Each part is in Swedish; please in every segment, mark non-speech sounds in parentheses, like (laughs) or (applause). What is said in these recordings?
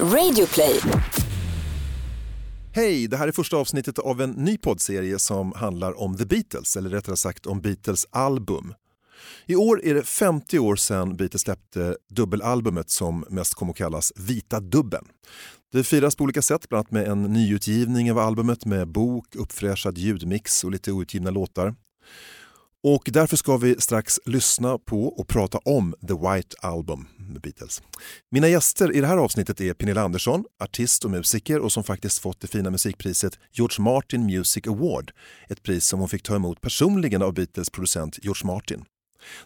Radioplay. Hej, det här är första avsnittet av en ny poddserie som handlar om The Beatles, eller rättare sagt om Beatles album. I år är det 50 år sedan Beatles släppte dubbelalbumet som mest kom att kallas Vita dubben. Det firas på olika sätt, bland annat med en nyutgivning av albumet med bok, uppfräschad ljudmix och lite outgivna låtar. Och därför ska vi strax lyssna på och prata om The White Album med Beatles. Mina gäster i det här avsnittet är Pernilla Andersson, artist och musiker och som faktiskt fått det fina musikpriset George Martin Music Award. Ett pris som hon fick ta emot personligen av Beatles producent George Martin.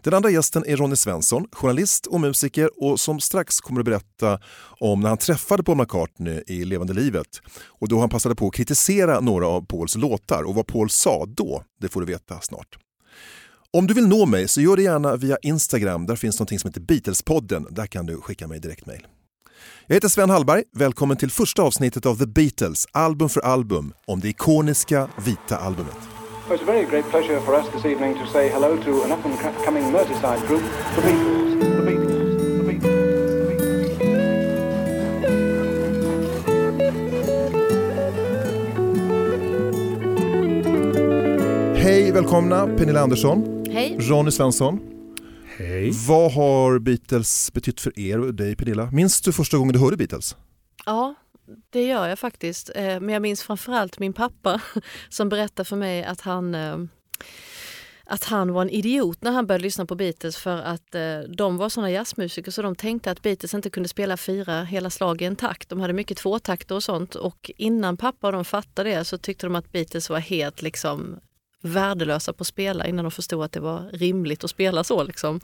Den andra gästen är Ronny Svensson, journalist och musiker och som strax kommer att berätta om när han träffade Paul McCartney i levande livet och då han passade på att kritisera några av Pauls låtar och vad Paul sa då, det får du veta snart. Om du vill nå mig så gör det gärna via Instagram. Där finns något som heter Beatles-podden. Där kan du skicka mig direktmail. Jag heter Sven Hallberg. Välkommen till första avsnittet av The Beatles, album för album, om det ikoniska vita albumet. It's a very great pleasure for us this evening to say hello to an up-and-coming Merseyside group. The Beatles. The Beatles. Hej, välkomna Pernilla Andersson, Hej. Ronny Svensson. Hej. Vad har Beatles betytt för er och dig Pernilla? Minns du första gången du hörde Beatles? Ja, det gör jag faktiskt. Eh, Men jag minns framförallt min pappa (laughs) som berättade för mig att han eh, att han var en idiot när han började lyssna på Beatles för att eh, de var såna jazzmusiker så de tänkte att Beatles inte kunde spela fyra hela slag i en takt. De hade mycket tvåtakter och sånt och innan pappa och de fattade det så tyckte de att Beatles var helt liksom värdelösa på att spela innan de förstod att det var rimligt att spela så. Liksom.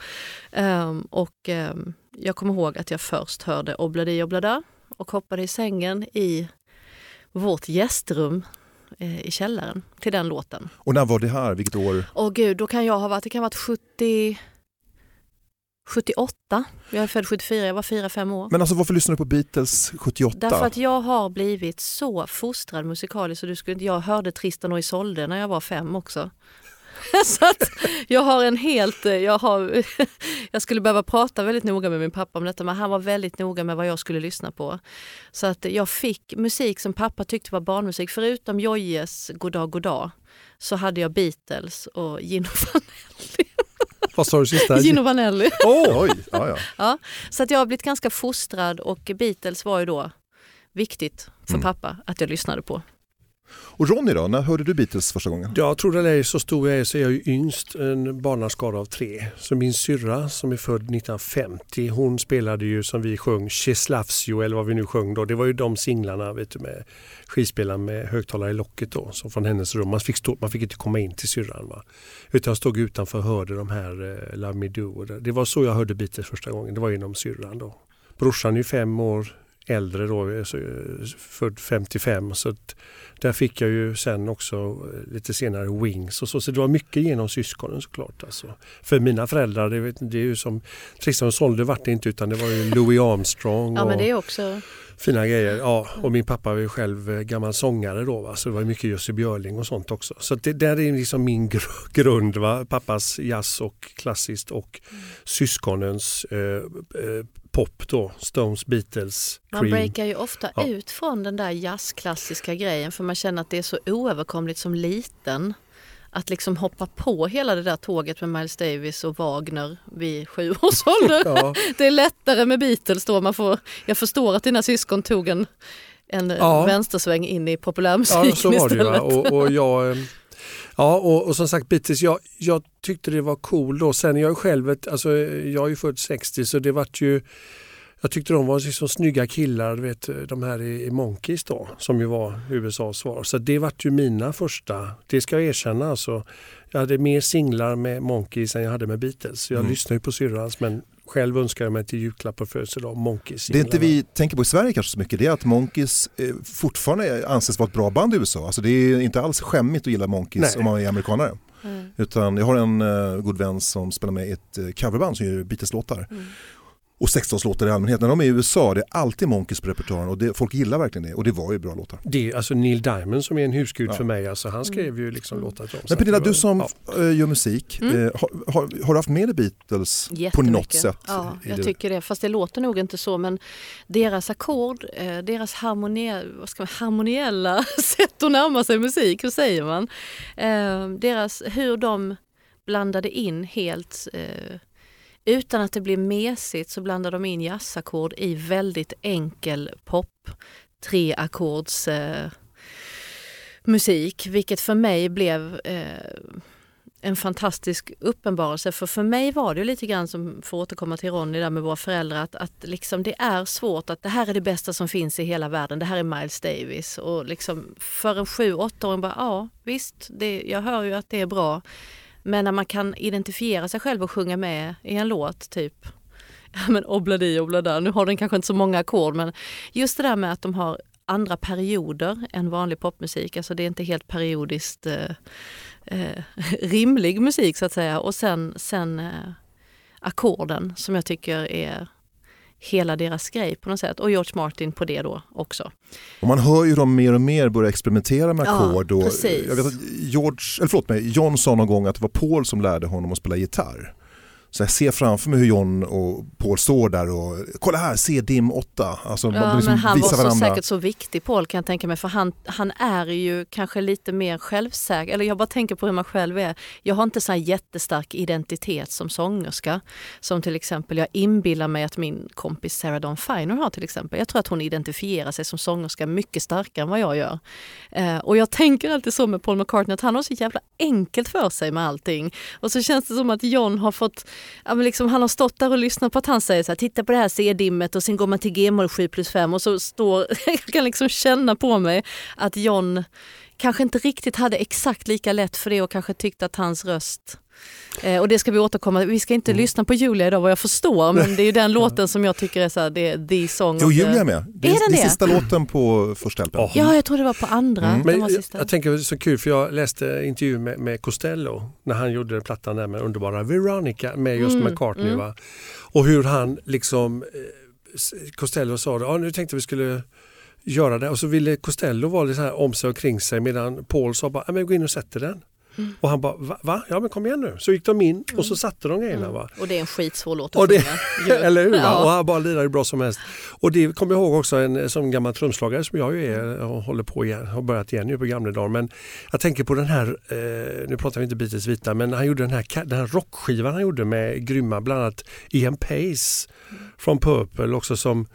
Ehm, och ehm, jag kommer ihåg att jag först hörde Obladi Oblada och hoppade i sängen i vårt gästrum eh, i källaren till den låten. Och när var det här? Vilket år? Åh gud, då kan jag ha varit, det kan ha varit 70, 78. Jag är född 74, jag var 4-5 år. Men alltså varför lyssnade du på Beatles 78? Därför att jag har blivit så fostrad musikaliskt så du skulle, inte- jag hörde Tristan och Isolde när jag var fem också. (laughs) så att jag har en helt, jag, har, (laughs) jag skulle behöva prata väldigt noga med min pappa om detta men han var väldigt noga med vad jag skulle lyssna på. Så att jag fick musik som pappa tyckte var barnmusik. Förutom Jojes Goddag Goddag så hade jag Beatles och Gino (laughs) Vanelli. Vad sa du sista? (laughs) Gino Vanelli. Åh! (laughs) Oj, ja, ja. Ja, så att jag har blivit ganska fostrad och Beatles var ju då viktigt för Mm. pappa att jag lyssnade på. Och Ronny då, när hörde du Beatles första gången? Jag tror det är så stor jag är så är jag ju yngst, en barnaskara av tre. Så min syrra som är född 1950, hon spelade ju som vi sjöng Cheslavsio You eller vad vi nu sjöng då. Det var ju de singlarna vet du, med skivspelaren med högtalare i locket då, som från hennes rum. Man fick, stå, man fick inte komma in till syrran. Va? Utan jag stod utanför och hörde de här eh, Love Me Do. Det, det var så jag hörde Beatles första gången, det var genom syrran då. Brorsan är ju fem år äldre då, eh, född 55. Så där fick jag ju sen också eh, lite senare Wings och så. Så det var mycket genom syskonen såklart. Alltså. För mina föräldrar, det, det är ju som Tristan och Solde vart det inte utan det var ju Louis Armstrong Ja men det är också, fina grejer. Ja, och min pappa var ju själv eh, gammal sångare då va? så det var mycket Jussi Björling och sånt också. Så det där är liksom min gr- (laughs) grund. Va? Pappas jazz och klassiskt och syskonens eh, eh, pop då. Stones, Beatles, man Cream. breakar ju ofta Ja. ut från den där jazzklassiska grejen för man känner att det är så oöverkomligt som liten. Att liksom hoppa på hela det där tåget med Miles Davis och Wagner vid sju års (laughs) ålder. Ja. Det är lättare med Beatles då. Man får, jag förstår att dina syskon tog en, en Ja. vänstersväng in i populärmusiken Ja, så var det ju. istället. Va? Och, och jag, eh, ja, och, och som sagt Beatles, jag, jag tyckte det var cool då. Sen jag själv, ett, alltså, jag är ju född 60 så det vart ju jag tyckte de var liksom snygga killar, vet, de här i, i Monkeys då, som ju var USAs svar. Så det vart ju mina första, det ska jag erkänna alltså. Jag hade mer singlar med Monkeys än jag hade med Beatles. Så jag Mm. lyssnade ju på syrrans men själv önskar jag mig till julklapp på födelsedag Monkeys. Det är inte vi tänker på i Sverige kanske så mycket, det är att Monkeys eh, fortfarande anses vara ett bra band i USA. Alltså det är inte alls skämmigt att gilla Monkeys Nej. om man är amerikanare. Mm. Utan jag har en uh, god vän som spelar med i ett uh, coverband som gör Beatles-låtar. Mm. Och 60-talslåtar i allmänhet. När de är i USA det är alltid Monkeys på repertoaren och det, folk gillar verkligen det och det var ju bra låtar. Det, alltså Neil Diamond som är en husgud Ja. för mig, alltså, han skrev ju liksom låtar till dem. Men Pernilla, du som ja. eh, gör musik, Mm. eh, har, har, har du haft med dig Beatles på något sätt? Ja, jag det? tycker det. Fast det låter nog inte så. Men deras ackord, eh, deras harmoni, vad ska man, harmoniella (laughs) sätt att närma sig musik, hur säger man? Eh, deras, hur de blandade in helt eh, utan att det blir mesigt så blandar de in jazzackord i väldigt enkel pop, treackords eh, musik, vilket för mig blev eh, en fantastisk uppenbarelse. För för mig var det lite grann som, för att återkomma till Ronny där med våra föräldrar, att, att liksom det är svårt att det här är det bästa som finns i hela världen. Det här är Miles Davis. Och liksom för en sju, åttaåring bara, ja visst, det, jag hör ju att det är bra. Men när man kan identifiera sig själv och sjunga med i en låt, typ ja (laughs) men obladi oblada, nu har den kanske inte så många ackord men just det där med att de har andra perioder än vanlig popmusik, alltså det är inte helt periodiskt eh, eh, (laughs) rimlig musik så att säga. Och sen, sen eh, ackorden som jag tycker är hela deras grej på något sätt och George Martin på det då också. Och man hör ju dem mer och mer börja experimentera med Ja, ackord. precis. jag vet att George, eller förlåt mig, John sa någon gång att det var Paul som lärde honom att spela gitarr. Så jag ser framför mig hur John och Paul står där och kolla här, C-dim 8. Alltså, man Ja, liksom men han var så varandra. säkert så viktig Paul kan jag tänka mig för han, han är ju kanske lite mer självsäker, eller jag bara tänker på hur man själv är. Jag har inte så här jättestark identitet som sångerska som till exempel jag inbillar mig att min kompis Sarah Dawn Finer har till exempel. Jag tror att hon identifierar sig som sångerska mycket starkare än vad jag gör. Eh, och jag tänker alltid så med Paul McCartney att han har så jävla enkelt för sig med allting. Och så känns det som att John har fått, ja, men liksom, han har stått där och lyssnat på att han säger så här, titta på det här C-dimmet och sen går man till G-moll 7 plus 5 och så står, (laughs) jag kan liksom känna på mig att John kanske inte riktigt hade exakt lika lätt för det och kanske tyckte att hans röst Eh, och det ska vi återkomma Vi ska inte Mm. lyssna på Julia idag vad jag förstår men det är ju den låten som jag tycker är så här, det är the song. Jo, Julia är med. Det är, Är den det sista låten på första LPn. Ja. Ja, jag tror det var på andra. Mm. Men var jag, jag tänker det är så kul för jag läste intervju med, med Costello när han gjorde plattan där med underbara Veronica med just Mm, McCartney. mm. Va? Och hur han liksom, eh, Costello sa det, ja, nu tänkte vi skulle göra det och så ville Costello vara lite så här om sig och kring sig medan Paul sa bara, "Ja, men gå in och sätt dig den. Mm. Och han bara, va? va? Ja men kom igen nu. Så gick de in och så satte de grejerna. Va? Och det är en skitsvår låt Och att det- sjunga. (laughs) Eller hur? Ja. Och han bara lirar hur bra som helst. Och det kommer jag ihåg också en, som gammal trumslagare som jag ju är och håller på igen, har börjat igen nu på gamla dagar. Men jag tänker på den här, eh, nu pratar vi inte Beatles vita, men han gjorde den här, den här rockskivan han gjorde med grymma, bland annat Ian Pace från Purple också som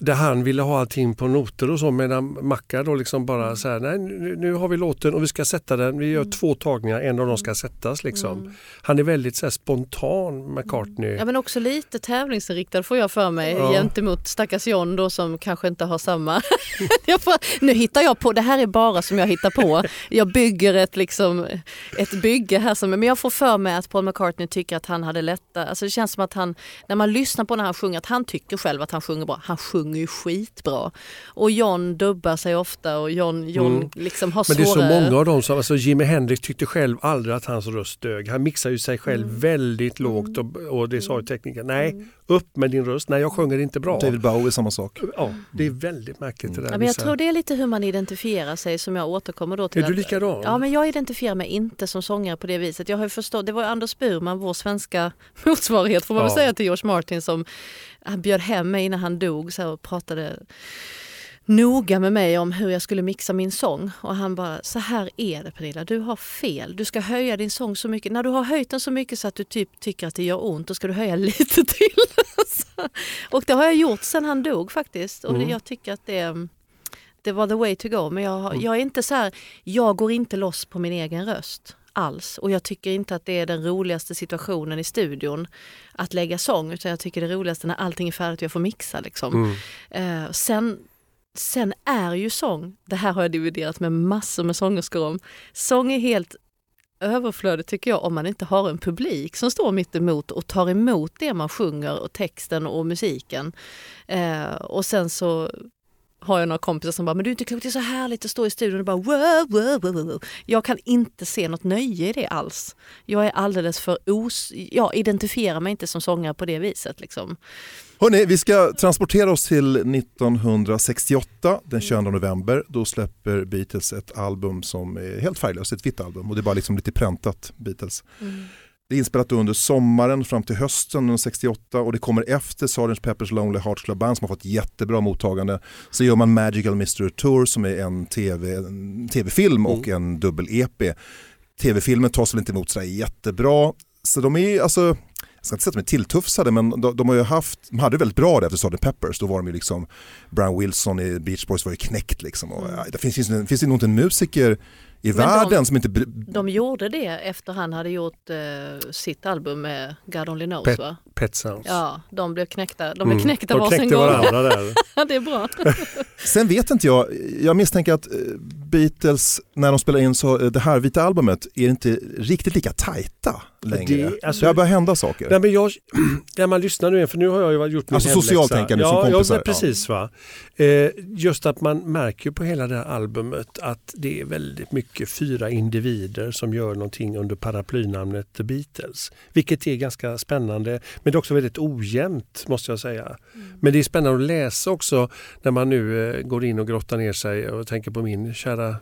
där han ville ha allting på noter och så medan Macca då liksom bara så här, nej nu, nu har vi låten och vi ska sätta den, vi gör två tagningar, en av dem ska sättas liksom. Mm. Han är väldigt så här spontan McCartney. Ja men också lite tävlingsinriktad får jag för mig Ja. gentemot stackars John då som kanske inte har samma. (laughs) jag får, nu hittar jag på, det här är bara som jag hittar på. Jag bygger ett, liksom, ett bygge här som, men jag får för mig att Paul McCartney tycker att han hade lätta, alltså det känns som att han, när man lyssnar på när han sjunger, att han tycker själv att han sjunger bra. Han sjunger ju skitbra. Och John dubbar sig ofta och John, John Mm. liksom har Men det är så många av dem som, alltså Jimi Hendrix tyckte själv aldrig att hans röst dög. Han mixar ju sig själv Mm. väldigt lågt och, och det sa ju teknikern, nej upp med din röst, nej jag sjunger inte bra. David Bowie, samma sak. Ja, det är väldigt märkligt det där. Ja, men jag Vissa- tror det är lite hur man identifierar sig som jag återkommer då till. Är du att- likadan? Ja, men jag identifierar mig inte som sångare på det viset. Jag har ju förstått, det var ju Anders Burman, vår svenska (laughs) motsvarighet får man väl Ja. säga till George Martin som han bjöd hem mig innan han dog så här, och pratade noga med mig om hur jag skulle mixa min sång. Och han bara, så här är det Pernilla, du har fel. Du ska höja din sång så mycket. När du har höjt den så mycket så att du typ tycker att det gör ont, då ska du höja (laughs) lite till. Så- och det har jag gjort sen han dog faktiskt. Och Mm. jag tycker att det, det var the way to go. Men jag, har- jag är inte så här, jag går inte loss på min egen röst alls. Och jag tycker inte att det är den roligaste situationen i studion att lägga sång. Utan jag tycker det roligaste när allting är färdigt och jag får mixa. Liksom. Mm. Eh, sen, sen är ju sång, det här har jag dividerat med massor med sångerskor om. Sång är helt överflödigt tycker jag om man inte har en publik som står mitt emot och tar emot det man sjunger och texten och musiken. Eh, och sen så har jag några kompisar som bara, men du är inte klok, det är så härligt att stå i studion och bara wow, wow, wow, wow. Jag kan inte se något nöje i det alls. Jag är alldeles för os... Jag identifierar mig inte som sångare på det viset. Liksom. Hörrni, vi ska transportera oss till 1968, den 22 november. Då släpper Beatles ett album som är helt färglöst, ett vitt album och det är bara liksom lite präntat Beatles. Mm. Det är inspelat under sommaren fram till hösten 68 och det kommer efter Sgt. Pepper's Lonely Hearts Club Band som har fått jättebra mottagande. Så gör man Magical Mystery Tour som är en tv-film TV mm. och en dubbel-EP. Tv-filmen tas väl inte emot så jättebra. Så de är alltså jag ska inte säga att de är tilltufsade men de, de har ju haft, de hade väldigt bra det efter Sgt. Peppers, då var de ju liksom, Brown Wilson i Beach Boys var ju knäckt liksom. Och, ja, det finns, finns, finns det nog inte en musiker i Men världen de, som inte... De gjorde det efter han hade gjort uh, sitt album med God Only Knows Pet, va? Pet Sounds. Ja, de blev knäckta, de blev mm. knäckta mm. varsin gång. varandra där. (laughs) det är bra. (laughs) Sen vet inte jag, jag misstänker att eh, Beatles, när de spelar in så, eh, det här vita albumet, är inte riktigt lika tajta längre. Det, alltså, det har börjat hända saker. Nej, men jag, (clears throat) när man lyssnar nu, för nu har jag ju gjort min Alltså socialtänkande ja, som kompisar. Ja, precis. Va? Eh, just att man märker på hela det här albumet att det är väldigt mycket fyra individer som gör någonting under paraplynamnet The Beatles. Vilket är ganska spännande, men det är också väldigt ojämnt måste jag säga. Mm. Men det är spännande att läsa också när man nu eh, går in och grottar ner sig och tänker på min kära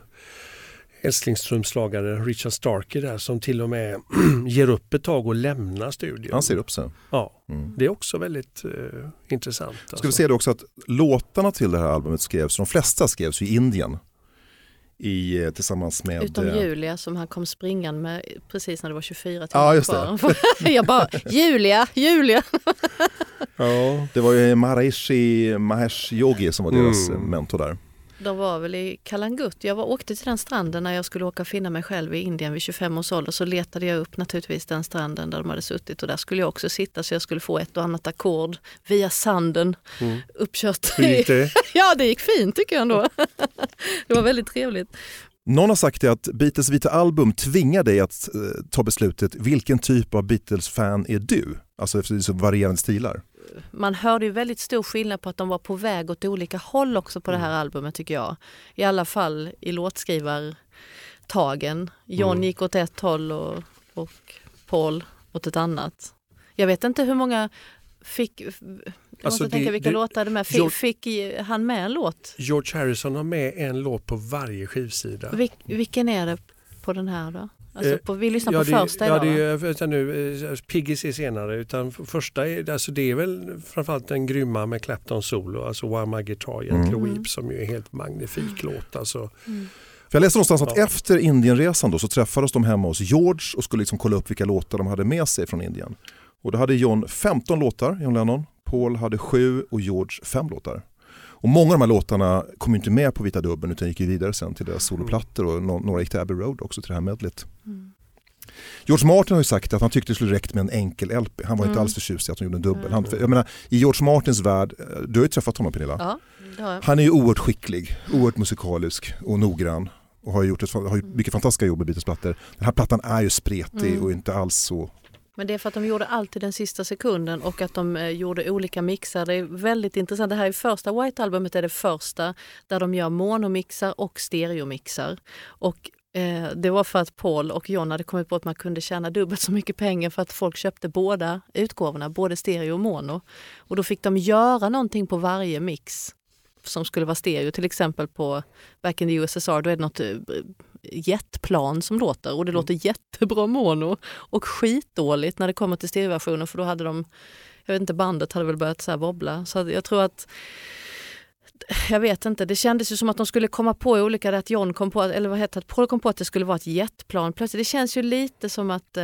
älsklingstrumslagare Richard Starkey där som till och med (clears throat) ger upp ett tag och lämnar studion. Han ser upp sig. Ja, mm. det är också väldigt uh, intressant. Ska alltså. vi se det också att låtarna till det här albumet skrevs, de flesta skrevs i Indien. I, eh, tillsammans med... Utom eh, Julia som han kom springande med precis när det var 24 timmar ja, kvar. (laughs) Jag bara, (laughs) Julia, Julia! ja. Det var ju Maharishi Mahesh Yogi som var deras mm. mentor där. De var väl i Kalangut. Jag var, åkte till den stranden när jag skulle åka och finna mig själv i Indien vid 25 års ålder. Så letade jag upp naturligtvis den stranden där de hade suttit och där skulle jag också sitta så jag skulle få ett och annat ackord via sanden mm. uppkört. Hur gick det? (laughs) ja det gick fint tycker jag ändå. (laughs) det var väldigt trevligt. Någon har sagt det att Beatles vita album tvingar dig att eh, ta beslutet vilken typ av Beatles-fan är du? Alltså efter så varierande stilar man hörde ju väldigt stor skillnad på att de var på väg åt olika håll också på det här mm. albumet tycker jag. I alla fall i låtskrivartagen. John mm. gick åt ett håll och, och Paul åt ett annat. Jag vet inte hur många fick jag alltså måste det, tänka vilka det, låtar det med. Fick, George, fick han med en låt? George Harrison har med en låt på varje skivsida. Vil, vilken är det på den här då? Alltså eh, på, vi lyssnar ja, på det, första idag Ja, det är, nu, eh, Piggies är senare utan första är, alltså det är väl framförallt den grymma med Clapton solo, alltså Why My Guitar Gently mm. Weep som ju är en helt magnifik mm. låt. Alltså. Mm. För jag läste någonstans att ja. efter Indienresan då, så träffades de hemma hos George och skulle liksom kolla upp vilka låtar de hade med sig från Indien. Och då hade John 15 låtar, John Lennon. Paul hade 7 och George 5 låtar. Och många av de här låtarna kom inte med på Vita Dubben utan gick vidare sen till deras soloplattor och några gick till Abbey Road också till det här medlet. Mm. George Martin har ju sagt att han tyckte det skulle räckt med en enkel LP. Han var mm. inte alls förtjust i att de gjorde en dubbel. Han, jag menar, I George Martins värld, eh, du har ju träffat honom Pernilla. Ja, han är ju oerhört skicklig, oerhört musikalisk och noggrann och har gjort, ett, har gjort mycket fantastiska jobb med Beatles-plattor. Den här plattan är ju spretig mm. och inte alls så men det är för att de gjorde alltid den sista sekunden och att de eh, gjorde olika mixar. Det är väldigt intressant. Det här är första White-albumet är det första där de gör monomixar och stereomixar. Och eh, det var för att Paul och John hade kommit på att man kunde tjäna dubbelt så mycket pengar för att folk köpte båda utgåvorna, både stereo och mono. Och då fick de göra någonting på varje mix som skulle vara stereo. Till exempel på Back in the USSR, då är det något eh, jetplan som låter och det mm. låter jättebra mono och skitdåligt när det kommer till stereoversionen för då hade de, jag vet inte, bandet hade väl börjat så här wobbla. Så jag tror att jag vet inte, det kändes ju som att de skulle komma på olika, att John kom på, eller vad heter det, Paul kom på att det skulle vara ett jetplan. Plötsligt, det känns ju lite som att,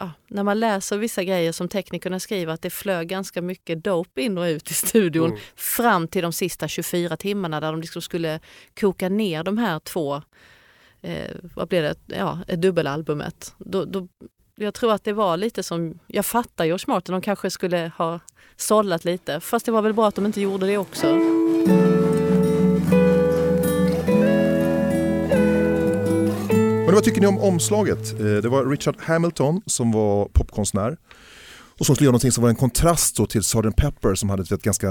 ja, när man läser vissa grejer som teknikerna skriver, att det flög ganska mycket dope in och ut i studion mm. fram till de sista 24 timmarna där de liksom skulle koka ner de här två eh, vad blev det, ja, eh, dubbelalbumet. Då, då, jag tror att det var lite som, jag fattar George Martin, de kanske skulle ha sållat lite. Fast det var väl bra att de inte gjorde det också. Men vad tycker ni om omslaget? Eh, det var Richard Hamilton som var popkonstnär. Och som skulle göra någonting som var en kontrast då till Sgt. Pepper som hade ett ganska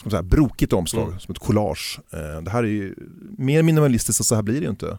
ska säga, brokigt omslag, Mm. som ett collage. Eh, Det här är ju mer minimalistiskt så här blir det ju inte.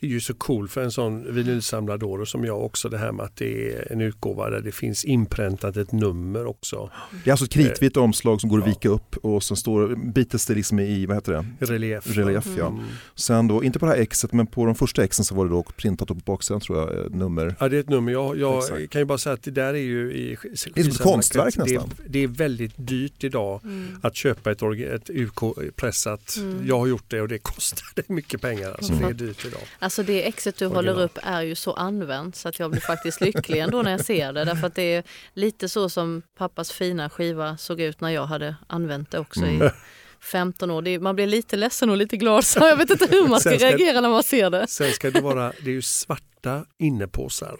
Det är ju så cool för en sån vinylsamlador som jag också det här med att det är en utgåva där det finns inpräntat ett nummer också. Det är alltså ett kritvitt omslag som går att ja. vika upp och sen står Beatles det liksom i, vad heter det? Relief. Relief ja. Mm. Sen då, inte på det här exet men på de första exen så var det då printat upp på baksidan tror jag, ett nummer. Ja det är ett nummer. Jag, jag kan ju bara säga att det där är ju i Det är som ett konstverk det, är- nästan. det är väldigt dyrt idag Mm. att köpa ett, ett UK-pressat. Mm. Jag har gjort det och det kostar (laughs) mycket pengar. Alltså Mm. Det är dyrt idag. Alltså det exet du Original. håller upp är ju så använt så att jag blir faktiskt lycklig ändå när jag ser det. Därför att det är lite så som pappas fina skiva såg ut när jag hade använt det också Mm. i 15 år. Är, man blir lite ledsen och lite glad så jag vet inte hur man ska ska- reagera när man ser det. Sen ska det vara, det är ju svarta innepåsar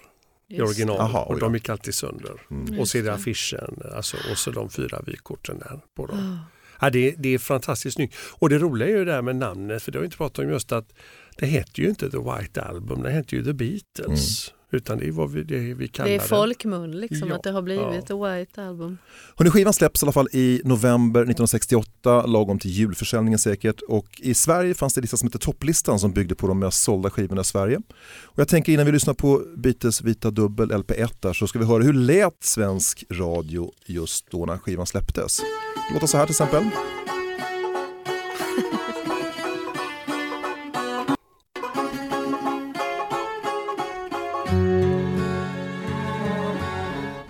i original Jaha, och oj de gick alltid sönder. Mm. Och så är det affischen alltså, och så de fyra vykorten där på dem. Ah. Ja, det, är- det är fantastiskt snyggt. Och det roliga är ju det här med namnet, för det har vi inte pratat om just att det heter ju inte The White Album, det heter ju The Beatles. Utan det är vad vi, det vi kallar Det det. är folkmun liksom Ja, att det har blivit ja. The White Album. Hörrni, skivan släpps i alla fall i november 1968, lagom till julförsäljningen säkert. Och i Sverige fanns det en lista som heter Topplistan som byggde på de mest sålda skivorna i Sverige. Och jag tänker innan vi lyssnar på Beatles vita dubbel LP1 där så ska vi höra hur lät svensk radio just då när skivan släpptes. Det låter så här till exempel. (laughs)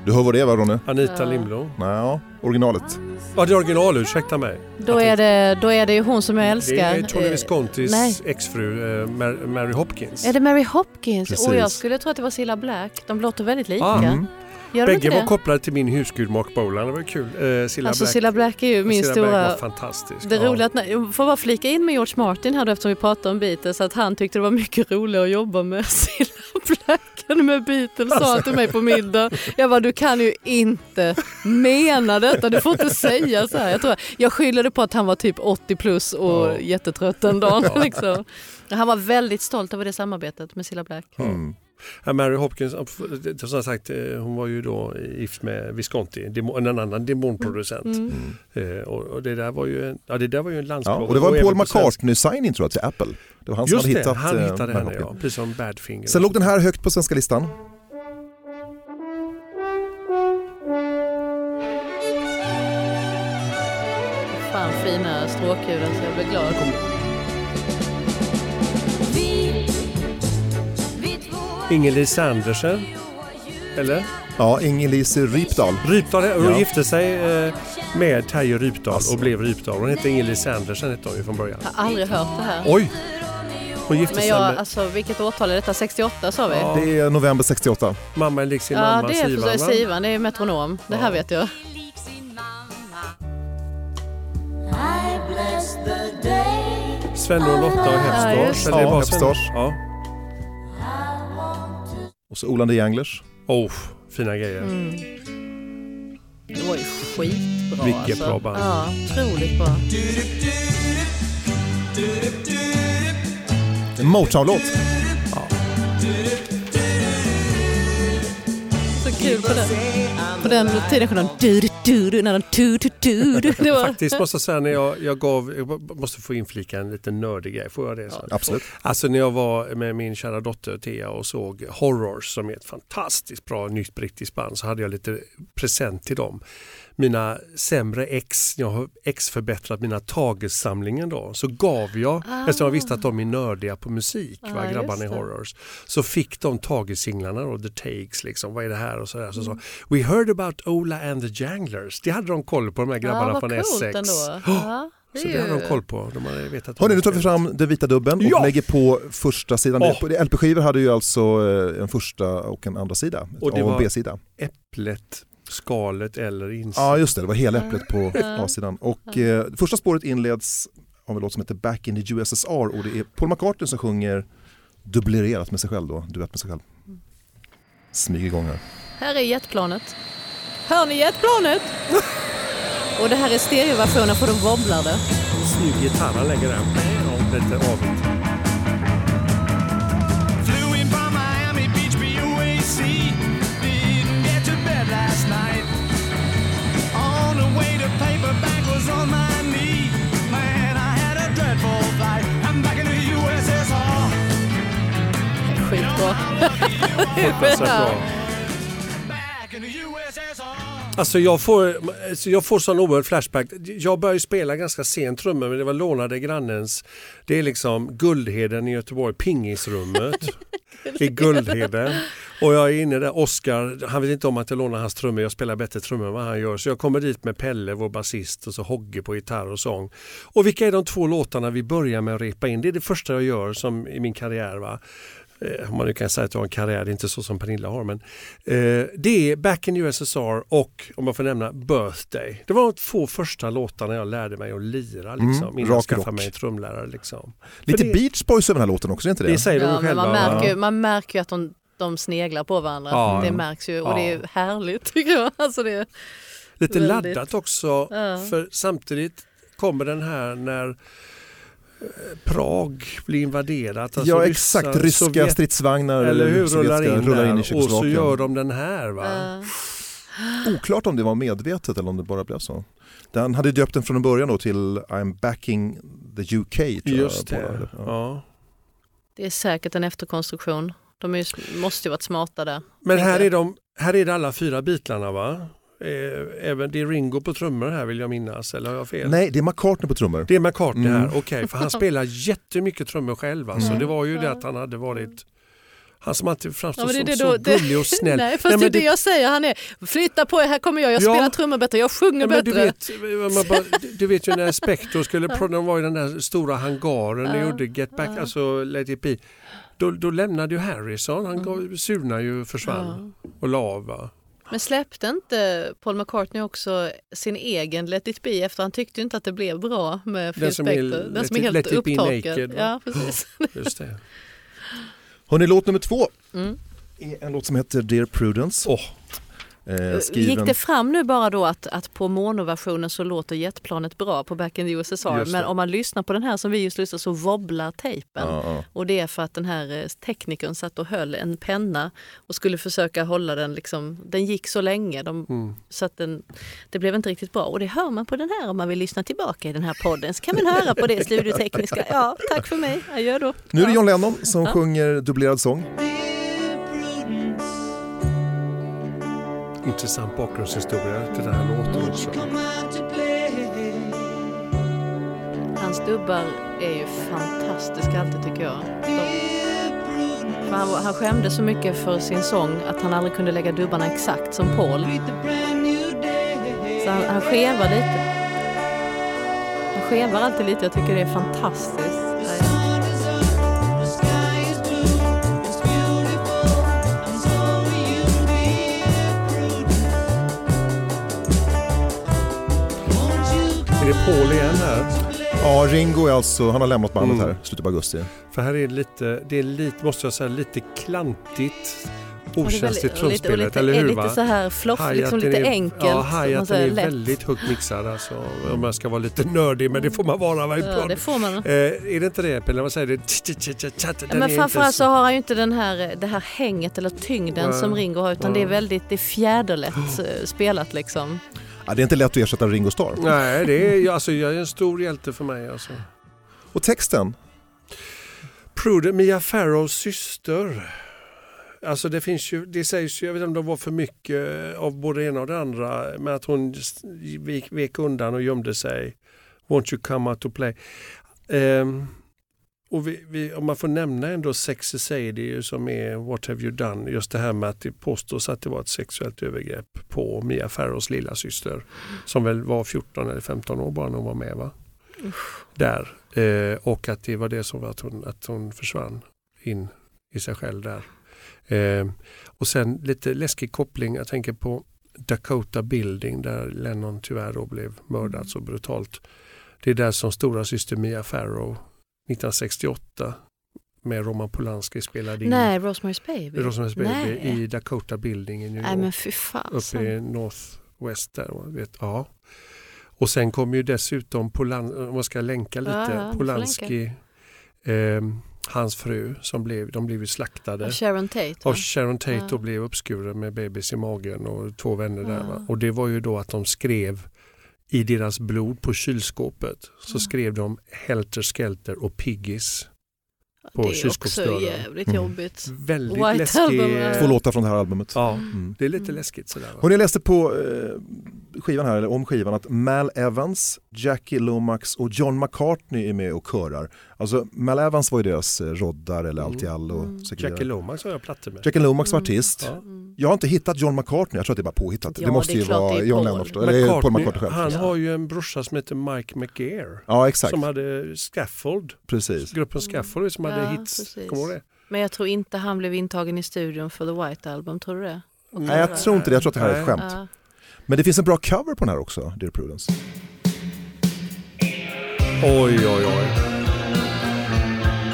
Du hör vad det är va Ronny? Anita Ja. Lindblom. Nej, originalet. Ja, det är original, ursäkta mig. Då är, det, då är det ju hon som jag älskar. Det är Tony Viscontis nej. exfru eh, Mar- Mary Hopkins. Är det Mary Hopkins? Precis. Och jag skulle tro att det var Cilla Black. De låter väldigt lika. Ah, Mm. Gör Bägge var kopplade till min husgud Mark Bolan, det var kul. Eh, Cilla Alltså Black. Cilla Black är ju min Cilla Black stora... var fantastisk. Det ja. roliga att när, jag får bara flika in med George Martin här då eftersom vi pratar om Beatles att han tyckte det var mycket roligare att jobba med (laughs) Cilla Black än med Beatles sa han till mig på middag. Jag bara du kan ju inte mena detta, du får inte säga så här. Jag, tror, jag skyller det på att han var typ 80 plus och Ja. jättetrött den dagen. (laughs) Liksom. Han var väldigt stolt över det samarbetet med Cilla Black. Mm. Ja, Mary Hopkins, som sagt, sagt, eh, hon var ju då gift med Visconti, en annan demonproducent. Mm. Eh, och, och det där var ju en, ja, det där var ju en Ja, landsplåga. och det var en Paul McCartney-signing tror jag till Apple. Det var han som Just hade det, hittat han eh, hittade henne ja, precis som Badfinger. Sen låg den här högt på svenska listan. Fan fina stråkljud alltså jag blir glad. Ingeliz Andersen, eller? Ja, Inger-Lise Rypdal. Rypdal, hon Ja. gifte sig eh, med Terje Rypdal Alltså. och blev Rypdal. Hon hette Ingeliz Andersen hette hon ju från början. Jag har aldrig hört det här. Oj! Hon gifte Men sig med alltså vilket årtal är detta? 68 sa vi? Ja. Det är november 68. mamma lik sin Ja, mamma det är Sivan, Sivan, va? Sivan, det är metronom. Det här Ja. vet jag. Svenne och Lotta och Ja, Hepstars. just eller det Ja, Hepstars. Ja. Och så Olander Janglers. Oh, fina grejer. Mm. Det var ju skitbra Vilket alltså. bra band. Ja, otroligt bra. En Motown-låt. Så kul på den. På den tiden kunde de du när de tu tu tu. (laughs) Det var... Faktiskt måste jag säga när jag, jag gav, jag måste få inflika en liten nördig grej, får jag det? Så? Absolut. Alltså när jag var med min kära dotter Thea och såg Horrors som är ett fantastiskt bra nytt brittiskt band så hade jag lite present till dem. Mina sämre ex, jag har ex-förbättrat mina tagessamlingen då, så gav jag, eftersom jag visste att de är nördiga på musik, Ah, va, grabbarna i. Horrors, så fick de tagesinglarna och The Takes, liksom, vad är det här och sådär. Så Mm. sa, We heard about Ola and the Janglers. Det hade de koll på de här grabbarna vad från coolt Essex. ändå. Oh, Ja, det är Så det hade de koll på. De hade vetat Hörrni, nu tar vi fram den vita dubben och Ja! lägger på första sidan. Åh. LP-skivor hade ju alltså eh, en första och en andra sida. Och det A och B-sida. Äpplet, skalet eller insidan. Ja just det, det var hela äpplet på Ja. A-sidan. Och eh, första spåret inleds av en låt som heter Back in the USSR och det är Paul McCartney som sjunger dubblerat med sig själv då, duett med sig själv. Smyger igång här. Här är jetplanet. Hör ni jetplanet? Och det här är stereoversionen för de wobblar det. Snygg gitarr han lägger där. Lite avigt. USSR. Alltså jag får, alltså jag får sån oerhörd flashback. Jag började spela ganska sent trummor men det var lånade grannens. Det är liksom Guldheden i Göteborg, pingisrummet (laughs) i Guldheden. Och jag är inne där, Oskar, han vet inte om att jag lånar hans trummor, jag spelar bättre trummor än vad han gör. Så jag kommer dit med Pelle, vår basist, och så Hogge på gitarr och sång. Och vilka är de två låtarna vi börjar med att repa in? Det är det första jag gör som i min karriär. Va? Eh, Om man nu kan säga att jag har en karriär, det är inte så som Pernilla har. Men, eh, det är Back in USSR och, om man får nämna, Birthday. Det var de två första låtarna jag lärde mig att lira liksom, Mm, innan jag skaffade rock. mig en trumlärare. Liksom. Lite det- Beach Boys över den här låten också, är inte det? Det säger de Ja, men själva. man, märker, ju- man märker ju att de, de sneglar på varandra. Ja. Det märks ju och det är Ja. härligt (laughs) tycker jag. Alltså det, Lite väldigt- laddat också, Ja. för samtidigt kommer den här när Prag blir invaderat. alltså ja, exakt. Ryska Sovjet- stridsvagnar eller hur, rullar in, rullar in i och så Tjeckoslovakien. gör de den här. Va? eh, Oklart om det var medvetet eller om det bara blev så. Den hade döpt den från början då till I'm backing the UK. Tror Just jag, det. ja. Ja. det är säkert en efterkonstruktion. De är ju, måste ju varit smarta där. Men här är, de, här är det alla fyra bitlarna va? Eh, Även det är Ringo på trummor här vill jag minnas, eller har jag fel? Nej, det är McCartney på trummor. Det är McCartney Mm. här, okej, för han (laughs) spelar jättemycket trummor själv. Alltså. Mm. Det var ju det att han hade varit han som alltid framstår Ja, det är som det så gullig och (laughs) snäll. Nej, fast Nej, det är det jag säger. Han är flytta på er, här kommer jag, jag Ja. spelar trummor bättre, jag sjunger Ja, men du, bättre. vet, man bara, du vet ju när Spector skulle, (laughs) de var i den där stora hangaren och Ja. gjorde Get Back, Ja. alltså Let It Be. Då, då lämnade ju Harrison, han gav, surna ju försvann Mm. Ja. och la av. va? Men släppte inte Paul McCartney också sin egen Let it be efter han tyckte inte att det blev bra med Phil Den som är- Spector. Den som är helt va? Ja, precis. (laughs) Just det. Hörrni, låt nummer två Mm. är en låt som heter Dear Prudence. Åh. Eh, skriven... Gick det fram nu bara då att, att på monoversionen så låter jetplanet bra på Back in the USSR men om man lyssnar på den här som vi just lyssnade så wobblar tejpen. Ja, ja. Och det är för att den här eh, teknikern satt och höll en penna och skulle försöka hålla den, liksom, den gick så länge de, Mm. så att den, det blev inte riktigt bra. Och det hör man på den här om man vill lyssna tillbaka i den här podden. Så kan man höra på det (laughs) studiotekniska. Ja, tack för mig. Adjö då. Nu är det. John Lennon som sjunger dubblerad sång. Intressant bakgrundshistoria till den här låten också. Hans dubbar är ju fantastiska alltid tycker jag. För han, han skämde så mycket för sin sång att han aldrig kunde lägga dubbarna exakt som Paul. Så han, han skevar lite. Han skevar alltid lite. Jag tycker det är fantastiskt. Det Paul igen här? Ja, Ringo är alltså, han har lämnat bandet Mm. här i slutet av augusti. För här är det lite, det är lite, måste jag säga, lite klantigt Och det är okänsligt trumspelet, eller hur? Lite så här floff, liksom lite är- enkelt. Ja, man hi-haten är lätt. väldigt högt mixad alltså, om jag ska vara lite nördig, men det får man vara. Va? Ja, det får man. Eh, är det inte det Pelle? Vad säger du? Men framförallt så har han ju inte den här, det här hänget eller tyngden som Ringo har utan det är väldigt det är fjäderlätt eh, spelat liksom. Ja, det är inte lätt att ersätta Ringo Starr. Nej, det är, alltså, jag är en stor hjälte för mig. Alltså. Och texten, Prudence, Mia Farrows syster. Alltså det finns ju, det sägs ju, jag vet inte om det var för mycket av både det ena och det andra, men att hon vek, vek undan och gömde sig. Won't you come out to play? Ehm, och vi, vi, om man får nämna ändå Sexy Sadie som är What have you done? Just det här med att det påstås att det var ett sexuellt övergrepp på Mia Farrows lilla syster som väl var 14 eller 15 år bara när hon var med. va? Där. Eh, och att det var det som var att hon, att hon försvann in i sig själv där. Eh, och sen lite läskig koppling, jag tänker på Dakota Building där Lennon tyvärr då blev mördad så brutalt. Det är där som stora syster Mia Farrow 1968 med Roman Polanski spelade in Nej, Rosemary's Baby. Rosemary's Baby Nej. i Dakota Building i New Nej York. men fy fasen. Uppe i Northwest där. Vet, ja. Och sen kom ju dessutom, Polan, om man ska länka lite, Ja, Polanski, ehm, hans fru, som blev, de blev ju slaktade. Av Sharon Tate. Och Sharon Tate Ja. och blev uppskuren med bebis i magen och två vänner där. Ja. Va? Och det var ju då att de skrev i deras blod på kylskåpet Mm. så skrev de Helter Skelter och Piggies. på det är också kylskåpsdörren. jävligt Mm. jobbigt. Väldigt White läskig. Album Två låtar från det här albumet. Ja, Mm. det är lite Mm. läskigt sådär. va? Och jag läste på eh, skivan här, eller om skivan, att Mal Evans, Jackie Lomax och John McCartney är med och körar. Alltså Mal Evans var ju deras eh, roddar eller allt i allo. Mm. Jackie. Lomax har jag plattor med. Jackie Lomax var Mm. artist. Ja. Mm. Jag har inte hittat John McCartney, jag tror att det är bara påhittat. Ja, det måste det ju vara John. Lennon eller Paul McCartney själv. han har ju en brorsa som heter Mike McGear. Ja exakt, Som hade Scaffold, precis. gruppen Scaffold som hade Ja, hits. Kommer det? Men jag tror inte han blev intagen i studion för The White Album, tror du det? Nej jag tror inte det, jag tror att det här är ett skämt. Ja. Men det finns en bra cover på den här också, Dear Prudence. Oj, oj, oj.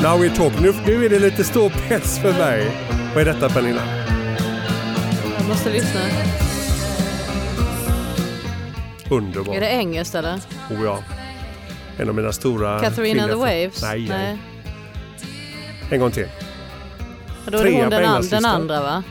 Now we talk. Nu, nu är det lite stor press för mig. Vad är detta Pernilla? Jag måste lyssna. Underbart. Är det engelskt eller? Oh, ja. En av mina stora... Catherine and the Waves? Nej, nej. En gång till. Och Då är det hon den, an- den andra va?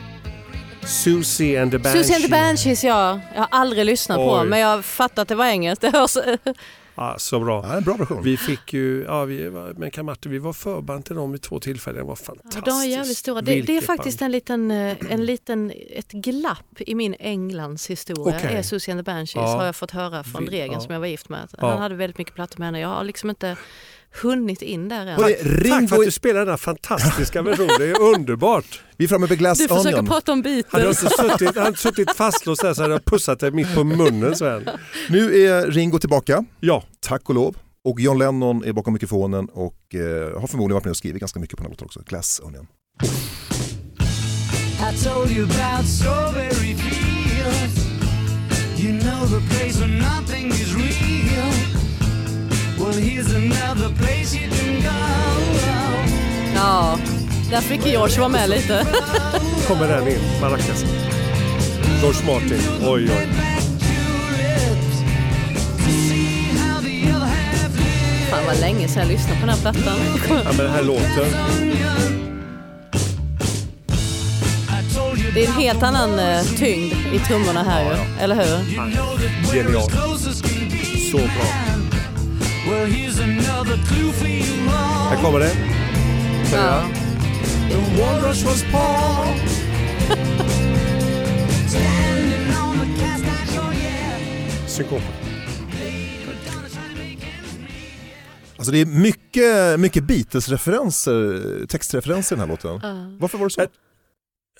Susie and the Banshees. Susie and the Banshees ja. Jag har aldrig lyssnat på Oj. men jag fattar att det var engelskt. Det hörs. (laughs) Ja, så bra. Ja, en bra version. Vi fick ju, ja, vi var, med Kamarte, vi var förband till dem vid två tillfällen. Det var Ja, fantastiskt. de är jävligt stora. Det, det är faktiskt band. en liten, eh, en liten, ett glapp i min Englands historia. Är Susie and the Banshees Ja. har jag fått höra från Dregen ja. som jag var gift med. Ja. Han hade väldigt mycket plattor med henne. Jag har liksom inte hunnit in där än. Hörrni, Tack för att du spelar den här fantastiska (laughs) versionen. Det är underbart. vi är framme vid Glass Du försöker Onion. prata om Hade jag Beatles. inte suttit, hade jag suttit fastlåst där så hade jag pussat dig mitt på munnen Sven. Nu är Ringo tillbaka, Ja, tack och lov. Och John Lennon är bakom mikrofonen och eh, har förmodligen varit med och skrivit ganska mycket på den här låten också. Glass Onion. I told you about strawberry fields. You know the place where nothing is real. Ja, där fick George vara med lite. (laughs) kommer den in, maracas. George Martin, oj oj. Fan vad länge sedan jag lyssnade på den här plattan. Ja, men den här låten, Det är en helt annan eh, tyngd i trummorna här ju, eller hur? Genial. så bra. Här kommer det. Ja. The walrus was Paul. (laughs) Standing on the cast iron shore, yeah. Synkop. Alltså det är mycket, mycket Beatles-referenser, textreferenser i den här låten. Varför var det så?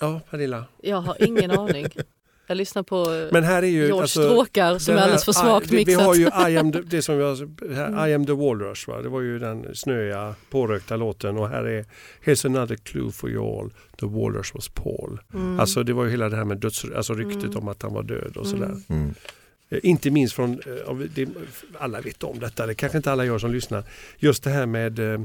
Ja, Pernilla. Jag har ingen aning. (laughs) Jag lyssnar på eh, Men här är ju... George alltså, stråkar som den är här- alldeles för svagt vi, vi mixat. har ju I am the, det som vi har, (laughs) här, I am the Walrus, va? det var ju den snöiga pårökta låten och här är Here's another clue for you all, the Walrus was Paul. Mm. Alltså det var ju hela det här med döds, alltså ryktet Mm. om att han var död och Mm. sådär. Mm. Eh, Inte minst från, eh, alla vet om detta, det kanske inte alla gör som lyssnar. Just det här med eh,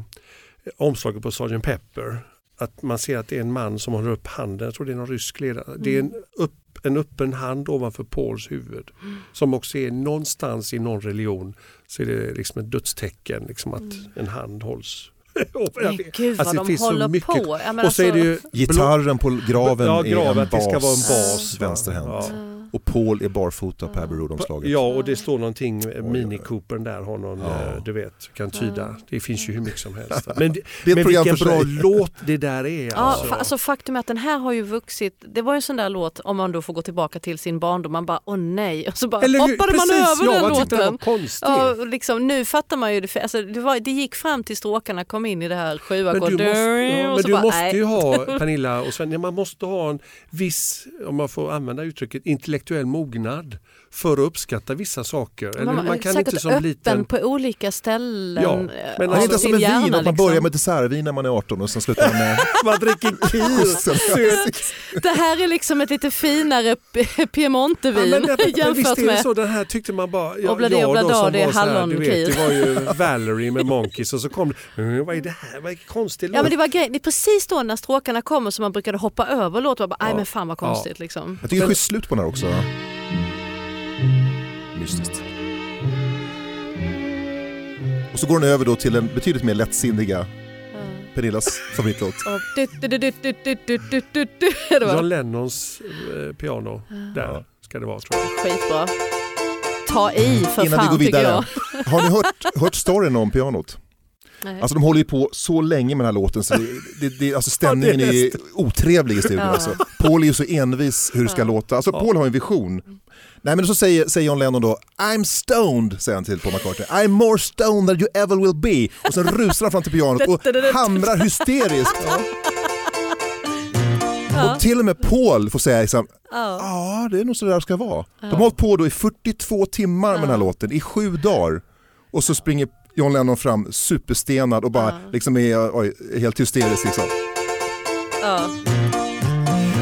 omslaget på Sgt. Pepper. Att man ser att det är en man som håller upp handen, jag tror det är någon rysk ledare. Det är en, Mm. upp, en öppen hand ovanför Pauls huvud. Som också är någonstans i någon religion så är det liksom ett dödstecken, liksom att en hand hålls. (laughs) Men gud vad Alltså, det de finns så håller mycket- på. Ja, och så är det ju Gitarren på graven, Ja, graven, är en det ska vara en bas, bas. vänsterhänt. Ja. Och Paul är barfota på Abbey Road-omslaget. Ja, och det står någonting, Mini oj. Coopern där har någon, Ja. eh, du vet, kan tyda. Ja. Det finns ju hur mycket som helst. (laughs) Men, det, men vilken bra låt det där är. Ja, alltså. alltså faktum är att den här har ju vuxit. Det var ju en sån där låt om man då får gå tillbaka till sin barndom. Man bara åh nej och så bara Eller hur? hoppade man Precis, över ja, den man låten. konstig. Ja, liksom, nu fattar man ju det. Alltså, det, var, det gick fram till stråkarna kom in i det här Men sjuackord. du måste, ja, men du bara, måste nej. ju ha, (laughs) Pernilla och Sven, ja, man måste ha en viss, om man får använda uttrycket, intellektuell intellektuell mognad för att uppskatta vissa saker. Man, man kan inte som öppen liten... på olika ställen. Ja, eh, men Det är alltså, inte som med vin, att man liksom. börjar med dessertvin när man är 18 och sen slutar man med (laughs) Man dricker kir. Det här är liksom ett lite finare p- Ja, Piemontevin men, det- (laughs) men jämfört visst är det med... så, den här tyckte man bara... Ja, Obladi jag då oblada, som det är var så här, du hallonkir. vet, Det var ju (laughs) Valerie med Monkeys och så kom det, "Mm, vad är det här, vad är konstig Ja men låt?" det var grej. Det är precis då när stråkarna kommer som man brukade hoppa över låtar. Bara, Nej Ja. men fan vad konstigt liksom. Jag tycker det är schysst slut på den här också mystiskt. Och så går den över då till den betydligt mer lättsinniga Pernillas favoritlåt. John Lennons piano. Där ska det vara tror jag. Skitbra. Ta i för Innan fan vi går vidare. Har ni hört, hört storyn om pianot? Nej. Alltså de håller ju på så länge med den här låten så det, det, alltså stämningen ja, det är, är otrevlig i studion. Ja. Alltså. Paul är ju så envis hur det ska ja. låta. Alltså Paul har en vision Nej men så säger, säger John Lennon då I'm stoned, säger han till Paul McCartney. I'm more stoned than you ever will be. Och sen rusar han fram till pianot och (laughs) hamrar hysteriskt. Ja. Och till och med Paul får säga liksom, Ja. det är nog så där det ska vara. De har hållit på då i 42 timmar med den här låten, i sju dagar. Och så springer John Lennon fram superstenad och bara liksom är oj, helt hysterisk. Liksom.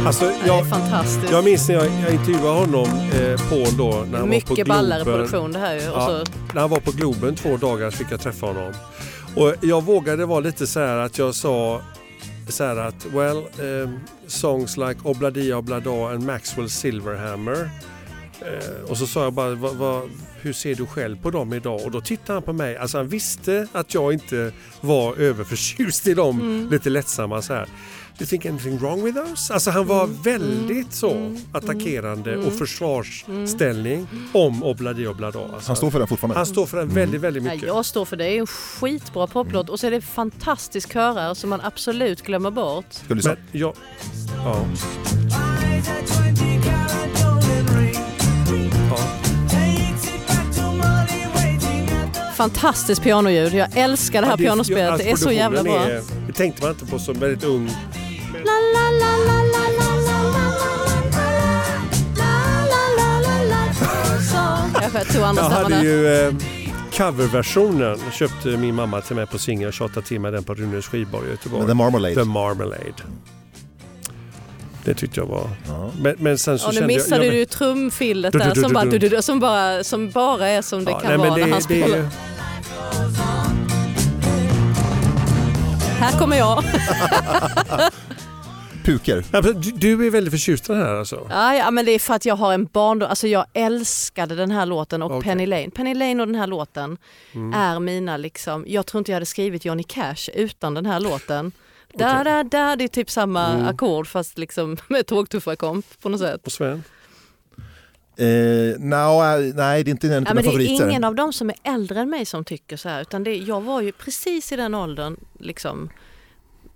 Alltså, Det är jag, fantastiskt. jag minns när jag, jag intervjuade honom, eh, Paul då, när han var på Mycket ballare Globen. produktion det här ju. Ja. När han var på Globen två dagar fick jag träffa honom. Och jag vågade vara lite så här att jag sa så här att well, um, songs like Obladi Oblada and Maxwell Silverhammer. Eh, och så sa jag bara, vad, vad, hur ser du själv på dem idag? Och då tittade han på mig, alltså han visste att jag inte var överförtjust i dem, Mm. lite lättsamma så här. Do you think anything wrong with those? Alltså han var väldigt så attackerande och försvarsställning om Obladi Oblada. Alltså. Han står för den fortfarande. Han står för den väldigt, väldigt ja, mycket. jag står för det. Det är en skitbra poplåt. Och så är det fantastisk körar som man absolut glömmer bort. Ska du lyssna? Men jag, ja, ja. Fantastiskt pianoljud. Jag älskar det här Ja, pianospelet. alltså, Det är så jävla bra. är- Det tänkte man inte på som väldigt ung. Jag hade ju eh, coverversionen köpte min mamma till mig på singel. Jag tjatade till mig den på Runes skivbar i Göteborg. The Marmalade. The Marmalade. Det tyckte jag var... Ja. Men, men sen så och nu missade jag, du trumfillet där som bara, du, du, som, bara, som bara är som det ja, kan nej, vara det, när han spelar. Det... Här kommer jag. Puker. Ja, du, du är väldigt förtjust i den här alltså? Ja, ja, men det är för att jag har en barndom. Alltså jag älskade den här låten och Okej. Penny Lane. Penny Lane och den här låten Mm. är mina liksom, jag tror inte jag hade skrivit Johnny Cash utan den här låten. (laughs) Da, da, da, det är typ samma Mm. ackord fast liksom (laughs) med tågtuffarkomp på något sätt. Och Sven? Eh, no, nej, det är inte en av Ja, mina men det är favoriter. ingen av dem som är äldre än mig som tycker så här. Utan det, jag var ju precis i den åldern. Liksom,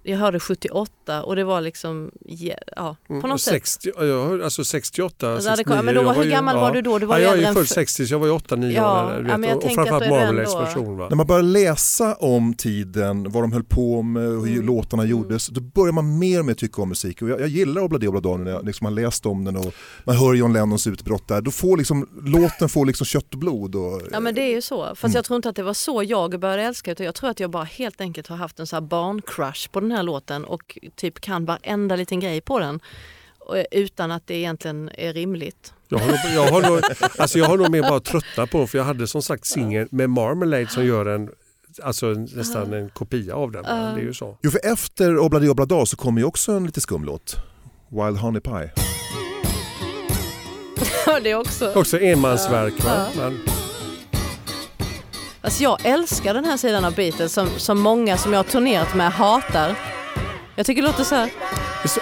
jag hörde 78 och det var liksom, ja, på något sätt. 60, ja, jag hör- alltså 68, Alltså, det 69. kom- men då var- hur ju- gammal var du då? Du var ja, ju jag är ju född för- 60 så jag var ju 8-9 Ja, år. ja, vet, men jag och, och framförallt. Va? När man börjar läsa om tiden, vad de höll på med och hur Mm. låtarna gjordes, då börjar man mer och mer tycka om musik. Och jag, jag gillar Obladi Oblada när jag liksom har läst om den och man hör John Lennons utbrott där. Då får liksom, låten får liksom kött och blod. Och, Ja men det är ju så. Fast Mm. jag tror inte att det var så jag började älska utan jag tror att jag bara helt enkelt har haft en så här barncrush på den här låten och typ kan varenda liten grej på den. Eh, Utan att det egentligen är rimligt. Jag har, nog, jag, har nog, alltså jag har nog mer bara tröttnat på den för jag hade som sagt singel med Marmalade som gör en Alltså nästan en kopia av den. va? Det är ju så. Jo, för efter Obladi Oblada så kommer ju också en lite skum låt. Wild Honey Pie. (laughs) det är också. Också enmansverk. Va? Ja. Men, Alltså jag älskar den här sidan av Beatles som, som många som jag har turnerat med hatar. Jag tycker det låter så här. det är så-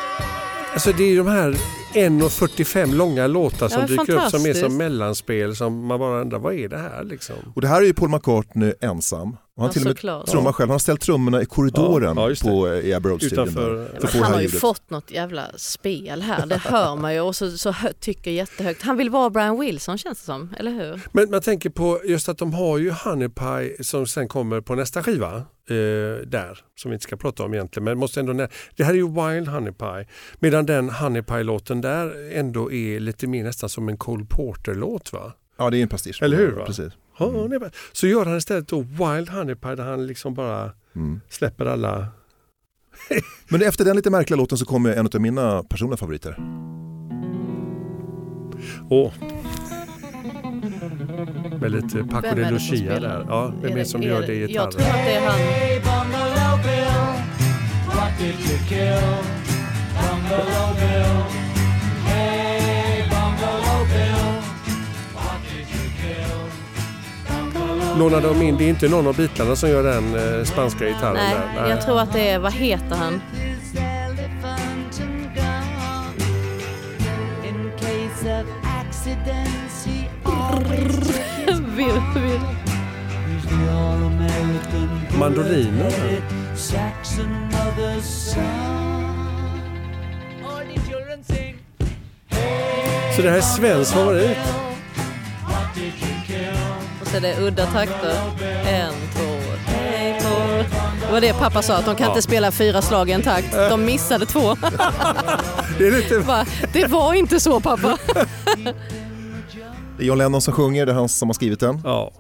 alltså det är ju de här 1.45 långa låtar som Ja, dyker upp som är som mellanspel som man bara undrar vad är det här liksom? Och det här är ju Paul McCartney ensam. Och han Ja, till och med trummar själv. Han har ställt trummorna i korridoren Ja, på eh, i Abbey Men att få det han har ju fått något jävla spel här, det hör man ju och så, så tycker jättehögt. Han vill vara Brian Wilson känns det som, eller hur? Men man tänker på just att de har ju Honey Pie som sen kommer på nästa skiva. Eh, där, som vi inte ska prata om egentligen. Men måste ändå nä- det här är ju Wild Honey Pie. Medan den Honey Pie-låten där ändå är lite mer nästan som en Cole Porter-låt va? Ja, det är en pastisch. Eller hur, va? Precis. Honey Pie. Så gör han istället då Wild Honey Pie där han liksom bara Mm. släpper alla... (laughs) Men efter den lite märkliga låten så kommer en av mina personliga favoriter. Åh. Med lite Paco de Lucia där. Ja, vem är det som är gör det i Jag tror gitarren? att det är han. Hey, Lånar de in, det är inte någon av bitarna som gör den eh, spanska gitarren Nej, där. jag tror att det är, vad heter han? Mandoliner. Så det här är svensk favorit. Så är det udda takter. En, två, tre, två. Det var det pappa sa, att de kan Ja. inte spela fyra slag i en takt. De missade två. (laughs) Det är lite... Va? Det var inte så pappa. Det är John Lennon som sjunger, det är han som har skrivit den. Ja.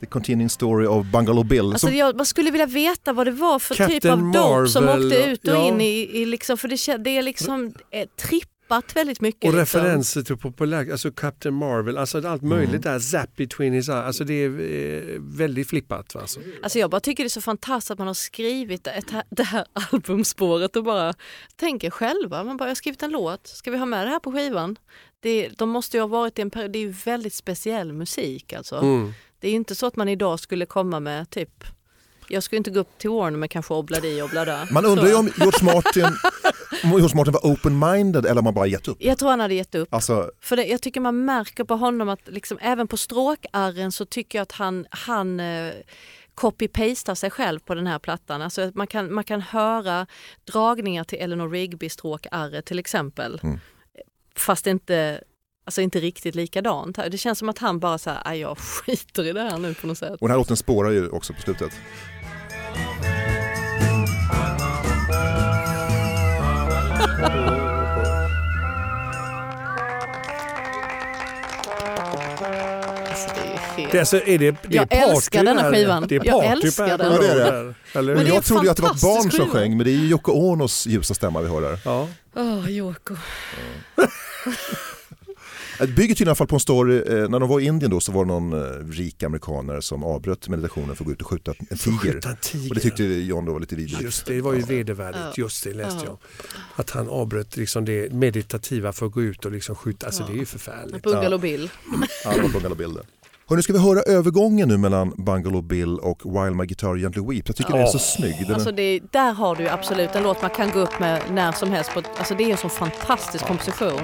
The continuing story of Bungalow Bill. Alltså som, jag, man skulle vilja veta vad det var för typ Captain av dope som Marvel, åkte ut och ja. in i, i liksom, för det, det är liksom eh, trippat väldigt mycket. Och liksom. referenser till populär, alltså Captain Marvel, alltså allt möjligt där, Zap between his eyes, alltså det är eh, väldigt flippat. Alltså. Alltså jag bara tycker det är så fantastiskt att man har skrivit ett, det här (laughs) albumspåret och bara tänker själva. Man bara, jag har skrivit en låt, ska vi ha med det här på skivan? Det, de måste ju ha varit i en period, det är ju väldigt speciell musik alltså. Mm. Det är ju inte så att man idag skulle komma med typ jag skulle inte gå upp till Warner med kanske Obladi Oblada. man undrar ju om George Martin, om George Martin var open-minded eller om han bara gett upp. Jag tror han hade gett upp. Alltså, För det, jag tycker man märker på honom att liksom, även på stråkarren så tycker jag att han, han eh, copy-pastar sig själv på den här plattan. Alltså man, kan, man kan höra dragningar till Eleanor Rigby stråkarret till exempel. Mm. Fast inte, alltså inte riktigt likadant. Det känns som att han bara säger "Aj, jag skiter i det här nu på något sätt. och den här låten spårar ju också på slutet. Alltså, det är alltså, är det, det är Jag party älskar denna här. skivan. Det är Jag party älskar på den. Ja, det är det. här, Eller? Men det är jag trodde att det var ett barn som sjöng men det är ju Yoko Onos ljusa stämma vi hör där. Ja. Åh, Yoko. Det bygger till i alla fall på en story, eh, när de var i Indien då så var det någon eh, rik amerikanare som avbröt meditationen för att gå ut och skjuta en tiger. Skjuta en tiger. Och det tyckte John då var lite vidrigt. Just det, det var ju vedervärdigt. Ja. Just det läste Ja. jag. Att han avbröt liksom det meditativa för att gå ut och liksom skjuta. Alltså Ja. det är ju förfärligt. (laughs) Bungalow Bill. Ja, det var Bungalow Bill det. Hörrni, ska vi höra övergången nu mellan Bungalow Bill och While My Guitar Gently Weeps? Jag tycker den är så Ja. snygg. Den Alltså det, där har du ju absolut en låt man kan gå upp med när som helst. På, alltså det är en sån fantastisk komposition.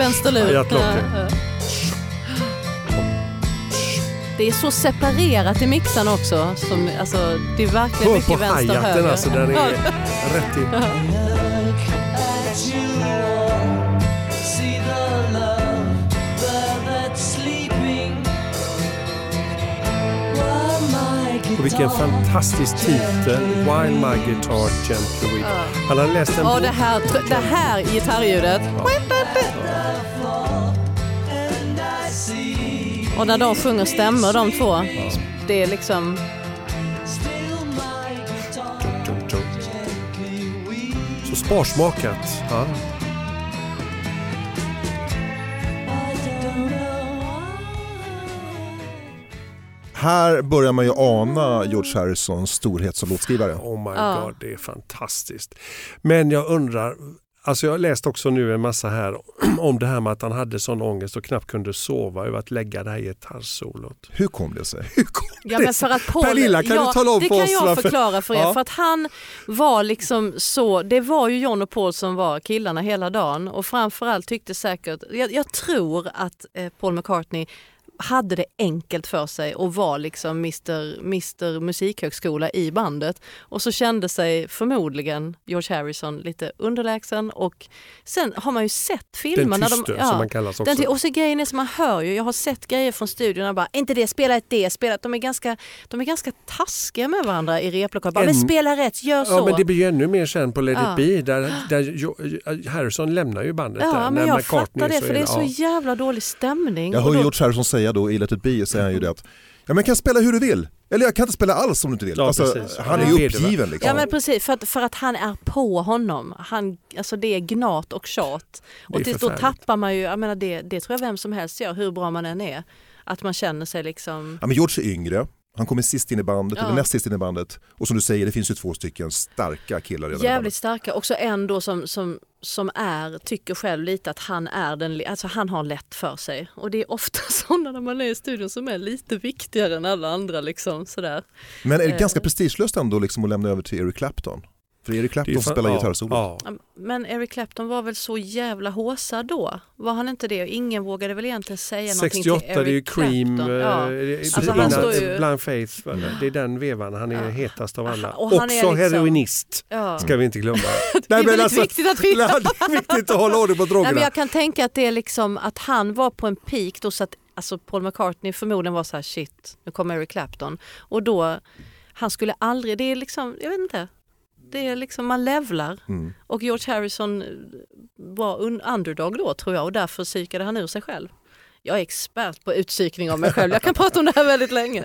Vänsterlut. Ja. Det är så separerat i mixen också. Som, alltså, det är verkligen Hör på mycket vänster och hi-haten höger. alltså, den är rätt in. Och vilken fantastisk titel, While My Guitar Gently Weep. Han har läst en Ja, bok. det här, det här gitarrljudet. Och när de sjunger stämmer de två. Det är liksom... Så sparsmakat. Ja. Här börjar man ju ana George Harrisons storhet som låtskrivare. Oh my Ja. god, det är fantastiskt. Men jag undrar, alltså jag har läst också nu en massa här (clears throat) om det här med att han hade sån ångest och knappt kunde sova över att lägga det här gitarrsolot. Hur kom det sig? Hur kom Ja, det men sig? för att Paul, Pernilla, kan ja, du tala om det för kan oss jag varför- förklara för er. Ja. För att han var liksom så, det var ju John och Paul som var killarna hela dagen och framförallt tyckte säkert, jag, jag tror att eh, Paul McCartney hade det enkelt för sig och var liksom Mr, Mr Musikhögskola i bandet. Och så kände sig förmodligen George Harrison lite underlägsen och sen har man ju sett Den filmer. när tyste de, som man kallas också. den, och så grejen är som man hör ju, jag har sett grejer från studion och bara, inte det, spela ett det, spela ett. De är ganska, de är ganska taskiga med varandra i replokalen. Bara, En- Men spela rätt, gör så. Ja men det blir ju ännu mer sen på Let Ja. it be där, där Harrison lämnar ju bandet ja, där. men när jag McCartney fattar det för det är så ja. jävla dålig stämning. Jag hör George Harrison säga då i Let it be, säger han ju det att ja, men jag kan spela hur du vill. Eller jag kan inte spela alls om du inte vill. Ja, alltså, han är ju uppgiven liksom. Ja men precis, för att, för att han är på honom. Han, alltså det är gnat och tjat. Och till, då tappar man ju, jag menar det, det tror jag vem som helst gör, hur bra man än är. Att man känner sig liksom... Ja, men George är yngre, han kommer sist in i bandet, Ja. eller näst sist in i bandet. Och som du säger, det finns ju två stycken starka killar redan Jävligt starka. Också en då som, som, som är, tycker själv lite att han är den, alltså han har lätt för sig. Och det är ofta (laughs) sådana när man är i studion som är lite viktigare än alla andra liksom sådär. Men är det Eh. ganska prestigelöst ändå liksom att lämna över till Eric Clapton? För Eric Clapton fan- spelar ja, gitarrsolo. Ja. Men Eric Clapton var väl så jävla håsad då? Var han inte det? Ingen vågade väl egentligen säga någonting 68 till Eric det är ju Cream, Clapton. eh, Ja. det är- Alltså, innan- han står ju- Blind Faith, det är den vevan han är Ja. hetast av alla. Och han är Också liksom- heroinist Ja. ska vi inte glömma. (laughs) Det är Nej, väldigt alltså- viktigt att vi... Nej, det är viktigt att hålla ordning på Nej, drogerna. men jag kan tänka att det är liksom att han var på en peak då så att alltså Paul McCartney förmodligen var så här shit, nu kommer Eric Clapton. Och då, han skulle aldrig, det är liksom, jag vet inte. Det är liksom, man levlar. Mm. Och George Harrison var un- underdog då tror jag och därför psykade han ur sig själv. Jag är expert på utpsykning av mig själv, jag kan (laughs) prata om det här väldigt länge.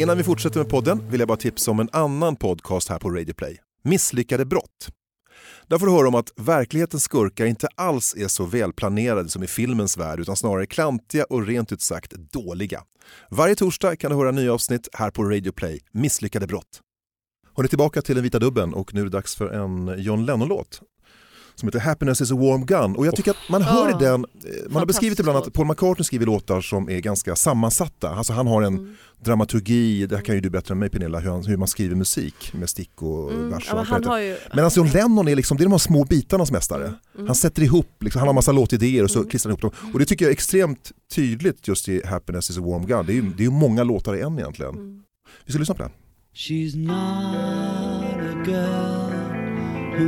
Innan vi fortsätter med podden vill jag bara tipsa om en annan podcast här på Radio Play. Misslyckade brott. Där får du höra om att verklighetens skurkar inte alls är så välplanerade som i filmens värld utan snarare klantiga och rent ut sagt dåliga. Varje torsdag kan du höra nya avsnitt här på Radio Play. Misslyckade brott. Har ni tillbaka till den vita dubben och nu är det dags för en John Lennon-låt som heter Happiness is a warm gun. Och jag tycker att man hör i den, eh, man har beskrivit ibland att Paul McCartney skriver låtar som är ganska sammansatta. Alltså han har en Mm. dramaturgi, det här kan ju du bättre än mig Pernilla, hur, man skriver musik med stick och Mm, vers ja, och men allt han har ju, Medan John Lennon är liksom, det är de här små bitarnas mästare. Mm. Han sätter ihop, liksom, han har massa låtidéer och så klistrar han ihop dem. Och det tycker jag är extremt tydligt just i Happiness is a warm gun. Det är ju, det är ju många låtar i en egentligen. Mm. Vi ska lyssna på den. She's not a girl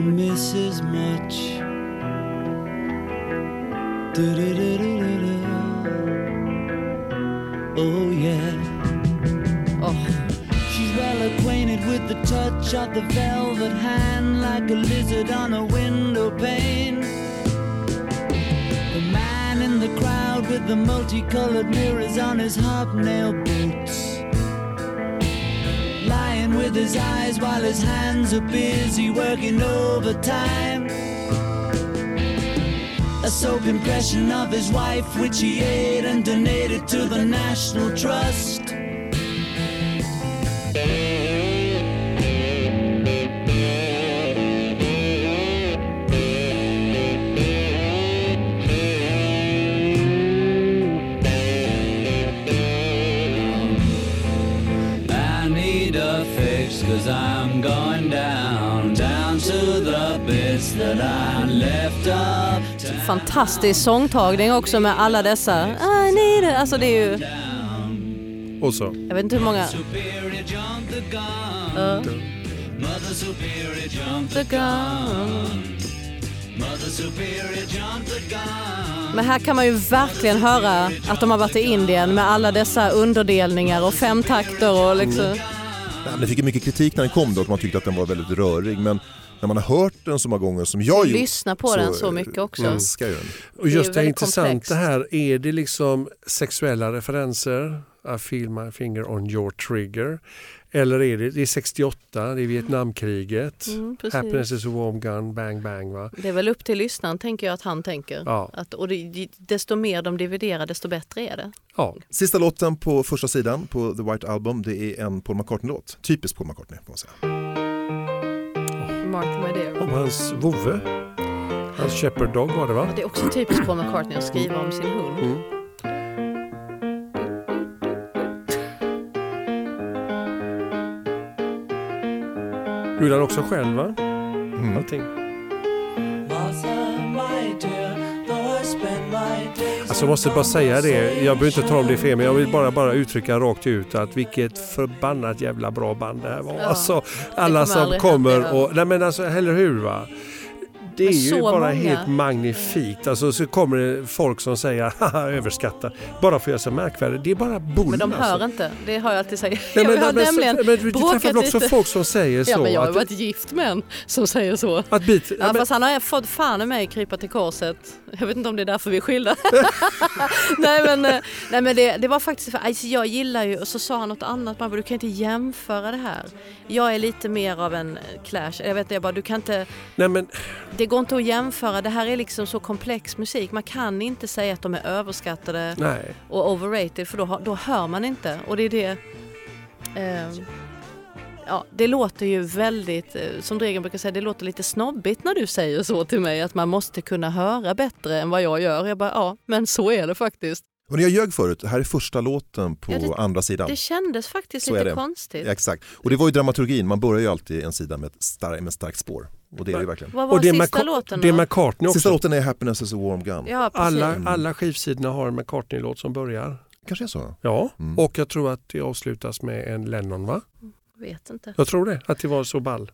misses much. Oh yeah. åh, She's well acquainted with the touch of the velvet hand like a lizard on a window pane. The man in the crowd with the multicolored mirrors on his hobnail boots. Lying with his eyes while his hands are busy working overtime. A soap impression of his wife, which he ate and donated to the National Trust. Fantastisk sångtagning också med alla dessa I need it. Alltså det är ju, Och så. jag vet inte hur många. Men här kan man ju verkligen höra att de har varit i Indien med alla dessa underdelningar och femtakter och liksom. Men Den fick ju mycket kritik när den kom då, att man tyckte att den var väldigt rörig. Men när man har hört den så många gånger som jag gjort Lyssna på den så mycket också. Älskar ju den. Och Det är just ju det, intressanta här, är det liksom sexuella referenser? I feel my finger on your trigger. Eller är det, det är 68, det är Vietnamkriget. Mm. Happiness is a warm gun, bang bang va? Det är väl upp till lyssnaren tänker jag att han tänker. Ja. Att, och det, desto mer de dividerar desto bättre är det. ja. Sista låten på första sidan på The White Album, det är en Paul McCartney-låt. Typiskt Paul McCartney får man säga. Mark my dear. Om hans vovve. Hans shepherd dog var det va? Det är också typiskt Paul McCartney att skriva om sin hund. Mm. Gjorde han också själv va? Mm. Allting. Martha, my dear, though I spend jag måste bara säga det, jag behöver inte ta om det är fel men jag vill bara, bara uttrycka rakt ut att vilket förbannat jävla bra band det här var. Ja, alltså alla som aldrig kommer och, nej men alltså eller hur va? Det är Men ju bara många. helt magnifikt. Alltså, så kommer det folk som säger haha överskattar. Bara för att göra sig märkvärdig. Det är bara bull. Men de hör alltså. inte, det har jag alltid sagt. Nej, jag har men, nämligen men, du träffar också folk som säger så? Ja men jag har att, varit gift med en som säger så. att bit, ja, men, fast han har fått fan i mig krypa till korset. Jag vet inte om det är därför vi är skilda. (laughs) nej men, eh, nej, men det, det var faktiskt, för, alltså, jag gillar ju, och så sa han något annat, man bara, du kan inte jämföra det här. Jag är lite mer av en clash, jag vet inte, jag bara, du kan inte, nej, men det går inte att jämföra, det här är liksom så komplex musik. Man kan inte säga att de är överskattade nej. och overrated för då, då hör man inte. Och det är det... Eh, ja, det låter ju väldigt, eh, som Dregen brukar säga, det låter lite snobbigt när du säger så till mig att man måste kunna höra bättre än vad jag gör. Jag bara, ja, men så är det faktiskt. När jag ljög förut, det här är första låten på Ja, det- andra sidan. Det kändes faktiskt Så lite det. konstigt. Exakt. Och det var ju dramaturgin, man börjar ju alltid en sida med ett starkt, med ett starkt spår. Och det är det ju verkligen. Vad var Och det sista Maca- låten det är? McCartney också. Sista låten är Happiness is a warm gun. Ja, alla, alla skivsidorna har en McCartney-låt som börjar. Kanske är så? Ja, Mm. och jag tror att det avslutas med en Lennon va? Vet inte. Jag tror det, att det var så ball.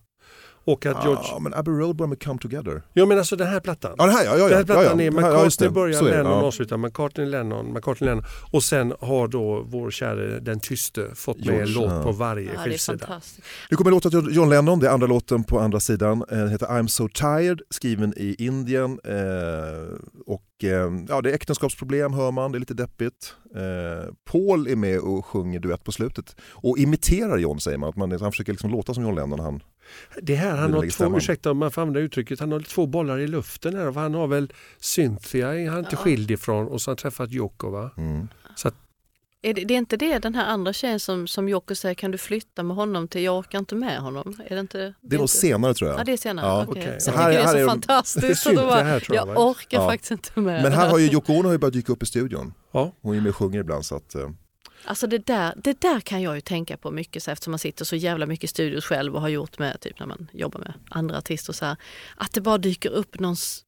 Och att George... Ja, men Abbey Road börjar med Come Together. Ja men alltså den här plattan. Ja, den här ja. ja, ja. Den här plattan ja, ja. är Ja, McCartney det. börjar, Lennon ja. avslutar, McCartney, Lennon, McCartney, Lennon. Och sen har då vår käre den tyste fått med en George, låt ja. på varje Ja, det är skivsida. fantastiskt. Nu kommer låten till John Lennon, det är andra låten på andra sidan. Eh, Den heter I'm so tired, skriven i Indien. Eh, och eh, ja, det är äktenskapsproblem hör man, det är lite deppigt. Eh, Paul är med och sjunger duett på slutet. Och imiterar John säger man, att man, han försöker liksom låta som John Lennon. Han, Det här, han har två, ursäkta om man får använda uttrycket, han har två bollar i luften här. Han har väl Cynthia, är han inte skild ifrån och så har han träffat Yoko va? mm. Är det, det är inte det den här andra tjejen som, som Jocke säger, kan du flytta med honom till jag orkar inte med honom? Är det inte? Det är nog senare tror jag. Ja det är senare, Ja, okej. Så jag Här- tycker det är är så de- Det är fantastiskt. (laughs) bara, här tror jag. jag orkar Ja. faktiskt inte med. Men här har ju Yoko Ono har ju börjat dyka upp i studion. Ja. Hon är med och sjunger ibland. Så att, eh, Alltså det där, det där kan jag ju tänka på mycket så eftersom man sitter så jävla mycket i studios själv och har gjort med typ när man jobbar med andra artister så här. Att det bara dyker upp någons,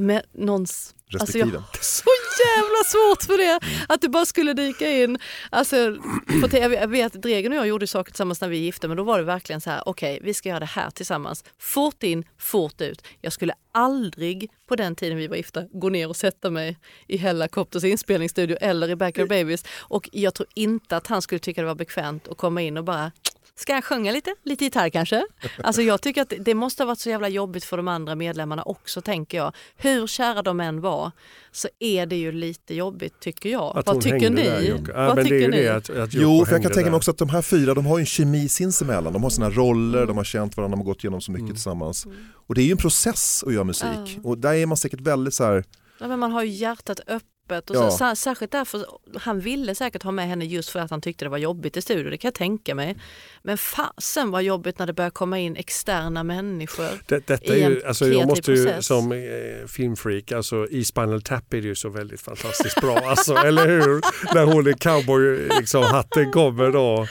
med, någons Alltså jag har så jävla svårt för det. Att det bara skulle dyka in. Alltså, för jag vet att Dregen och jag gjorde saker tillsammans när vi gifte men då var det verkligen så här, okej vi ska göra det här tillsammans. Fort in, fort ut. Jag skulle aldrig på den tiden vi var gifta gå ner och sätta mig i Hellacopters inspelningsstudio eller i Backyard Babies. Och jag tror inte att han skulle tycka det var bekvämt att komma in och bara Ska jag sjunga lite? Lite gitarr kanske? Alltså jag tycker att det måste ha varit så jävla jobbigt för de andra medlemmarna också tänker jag. Hur kära de än var så är det ju lite jobbigt tycker jag. Att Vad tycker ni? där, Jocke. Ja, Vad men det är ju tycker ni? det att, att Jocke Jo, för jag kan tänka mig också att de här fyra de har ju en kemi sinsemellan. De har sina roller, de har känt varandra, de har gått igenom så mycket Mm. tillsammans. Och det är ju en process att göra musik. Ja. Och där är man säkert väldigt så här, Ja, men man har ju hjärtat öppet. Och Ja. så, sär- särskilt därför, han ville säkert ha med henne just för att han tyckte det var jobbigt i studion, det kan jag tänka mig. Men fasen var jobbigt när det börjar komma in externa människor. Det, detta är i en ju, alltså jag måste ju process. som eh, filmfreak, alltså i Spinal Tap är det ju så väldigt fantastiskt bra, alltså, eller hur? När hon är cowboy, liksom, kommer då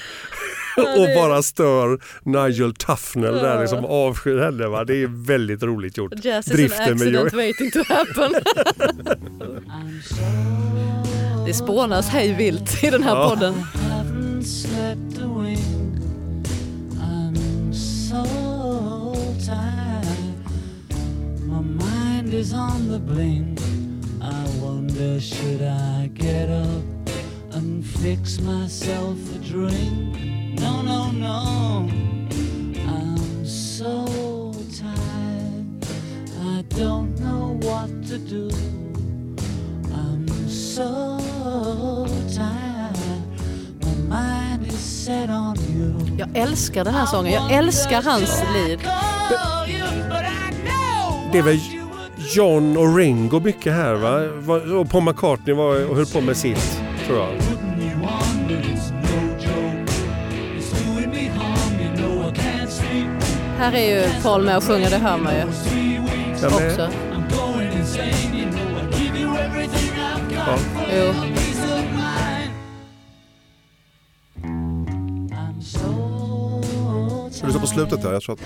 (laughs) och bara stör Nigel Tufnell där, liksom avskyr henne. Va? Det är väldigt roligt gjort. Jazz is an accident waiting to happen. (laughs) det spånas hej vilt i den här Ja. podden. is on the blink. I wonder should I get up and fix myself a drink? No, no, no. I'm so tired. I don't know what to do. I'm so tired. My mind is set on you. Jag älskar den här sången, jag älskar hans lead. Det är väl John och Ringo mycket här va? Va- Och Paul McCartney var, och höll på med sitt, tror jag. Här är ju Paul med och sjunger, det hör man ju Ja, men- också. Ja. Jo. ska du lyssna på slutet där? Jag tror att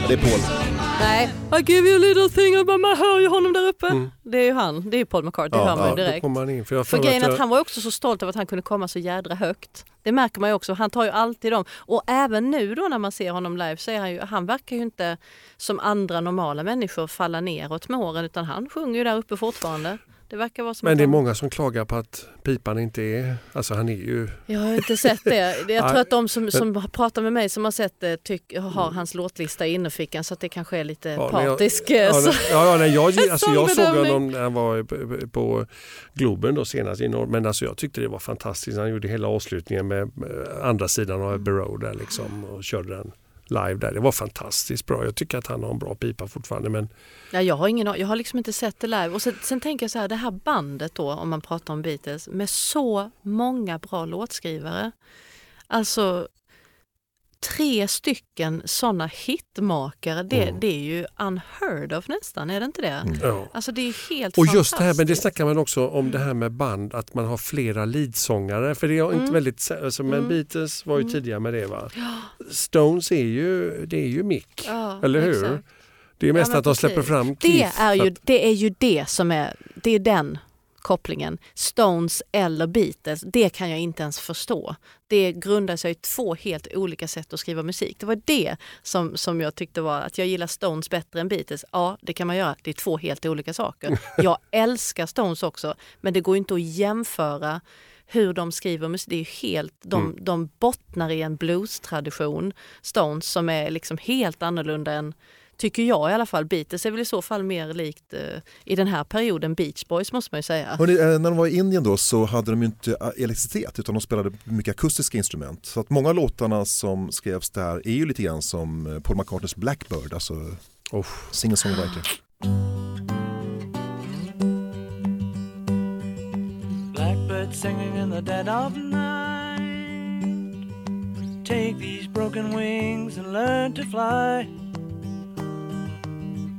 ja, det är Paul. Nej, I give you a little thing, but man hör ju honom där uppe. Mm. Det är ju han, det är ju Paul McCartney, Ja, hör man ju direkt. han in. För För att grejen jag- att han var också så stolt över att han kunde komma så jädra högt. Det märker man ju också, han tar ju alltid dem. Och även nu då när man ser honom live så är han ju, han verkar ju inte som andra normala människor falla neråt med åren utan han sjunger ju där uppe fortfarande. Det verkar vara som Men det är många som klagar på att pipan inte är... Alltså han är ju... Jag har inte sett det. Jag tror att de som, som pratar med mig som har sett det tyck, har hans låtlista i innerfickan så att det kanske är lite Ja, när jag- partisk. Ja, ja, ja, nej, jag, alltså, jag såg honom när han var på, på Globen då senast i norr, men alltså, jag tyckte det var fantastiskt. Han gjorde hela avslutningen med med andra sidan av Abbey Road där liksom, och körde den live där. Det var fantastiskt bra. Jag tycker att han har en bra pipa fortfarande. Men Ja, jag, har ingen, jag har liksom inte sett det live. Och sen, sen tänker jag så här, det här bandet då, om man pratar om Beatles, med så många bra låtskrivare. Alltså tre stycken sådana hitmakare, det, Mm. det är ju unheard of nästan, är det inte det? ja. Alltså det är helt Och just det här, men det snackar man också om det här med band, att man har flera leadsångare. För det är inte Mm. väldigt, alltså, men Mm. Beatles var ju Mm. tidiga med det va. Stones är ju, det är ju Mick, Ja, eller hur? exakt. Det är mest Ja, att de släpper fram Det Keith, är, ju, det är ju det som är, det är den kopplingen. Stones eller Beatles, det kan jag inte ens förstå. Det grundar sig i två helt olika sätt att skriva musik. Det var det som, som jag tyckte var att jag gillar Stones bättre än Beatles. Ja, det kan man göra. Det är två helt olika saker. (laughs) Jag älskar Stones också, men det går inte att jämföra hur de skriver musik. Det är helt, de, Mm. de bottnar i en blues-tradition, Stones, som är liksom helt annorlunda än Tycker jag i alla fall. Beatles är väl i så fall mer likt eh, i den här perioden Beach Boys måste man ju säga. Hörrni, eh, när de var i Indien då så hade de ju inte eh, elektricitet utan de spelade mycket akustiska instrument. Så att många låtarna som skrevs där är ju lite grann som Paul McCartneys Blackbird, alltså Oh. singer-songwriter. Blackbird singing in the dead of night. Take these broken wings and learn to fly.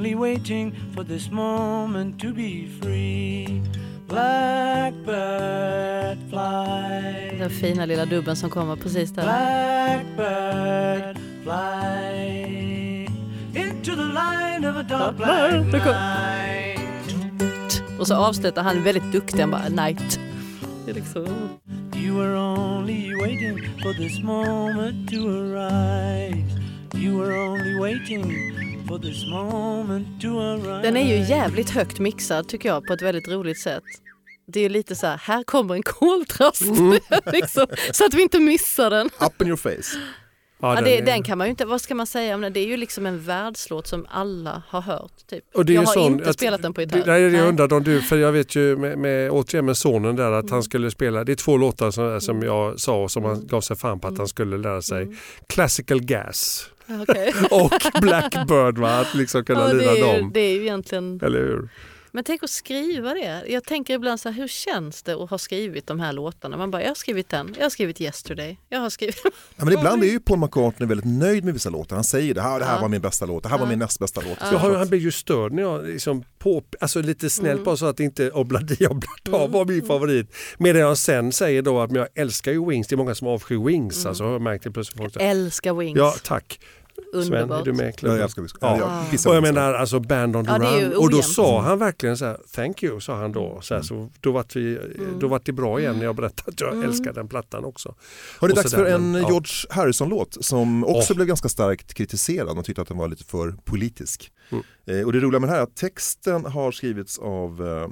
waiting for this moment to be free. Blackbird fly. Den fina lilla dubben som kommer precis där. Blackbird fly into the line of a dark black night. Och så avslutar han väldigt duktig, han bara night. Det är liksom, You were only waiting for this moment to arise. You were only waiting for this moment to arise. den är ju jävligt högt mixad tycker jag på ett väldigt roligt sätt. Det är lite så här, här kommer en koltrast. (laughs) liksom, så att vi inte missar den. Up in your face. Ja, Ja, det, är- den kan man ju inte, vad ska man säga om den? Det är ju liksom en världslåt som alla har hört. Typ. Och det är jag har sån- inte att- spelat den på gitarr. Nej, jag Nej. undrade om du, för jag vet ju med, med, återigen med sonen där att Mm. han skulle spela, det är två låtar som, som jag sa och som han gav sig fan på att han skulle lära sig. Mm. Classical Gas okej. (laughs) och Blackbird, va? att liksom kunna Ja, lira dem. det är ju egentligen... Eller hur? Men tänk att skriva det. Jag tänker ibland så här, hur känns det att ha skrivit de här låtarna? Man bara, jag har skrivit den, jag har skrivit Yesterday, jag har skrivit... (laughs) Ja, men ibland (laughs) är ju Paul McCartney väldigt nöjd med vissa låtar. Han säger det här, det här Ja. var min bästa låt, det här var Ja. min näst bästa låt. Jag har, han blir ju störd när jag liksom på, alltså lite snällt Mm. bara så att inte obladi oblada var min favorit. Medan jag sen säger då att jag älskar ju Wings, det är många som avskyr Wings. Alltså, har jag märkt det plötsligt. Folk Älskar Wings. ja tack. Sven, är du med Ja, jag Wings. Ja. Ja, Och jag menar alltså Band on the Ja, Run. Och då sa han verkligen så här, thank you, sa han då. Så, här, så då var vi, då var det bra igen när jag berättade att jag Mm. älskar den plattan också. Har det Och dags för en men, ja. George Harrison-låt som också Åh. blev ganska starkt kritiserad. Man tyckte att den var lite för politisk. Mm. Eh, och det roliga med det här är att texten har skrivits av eh,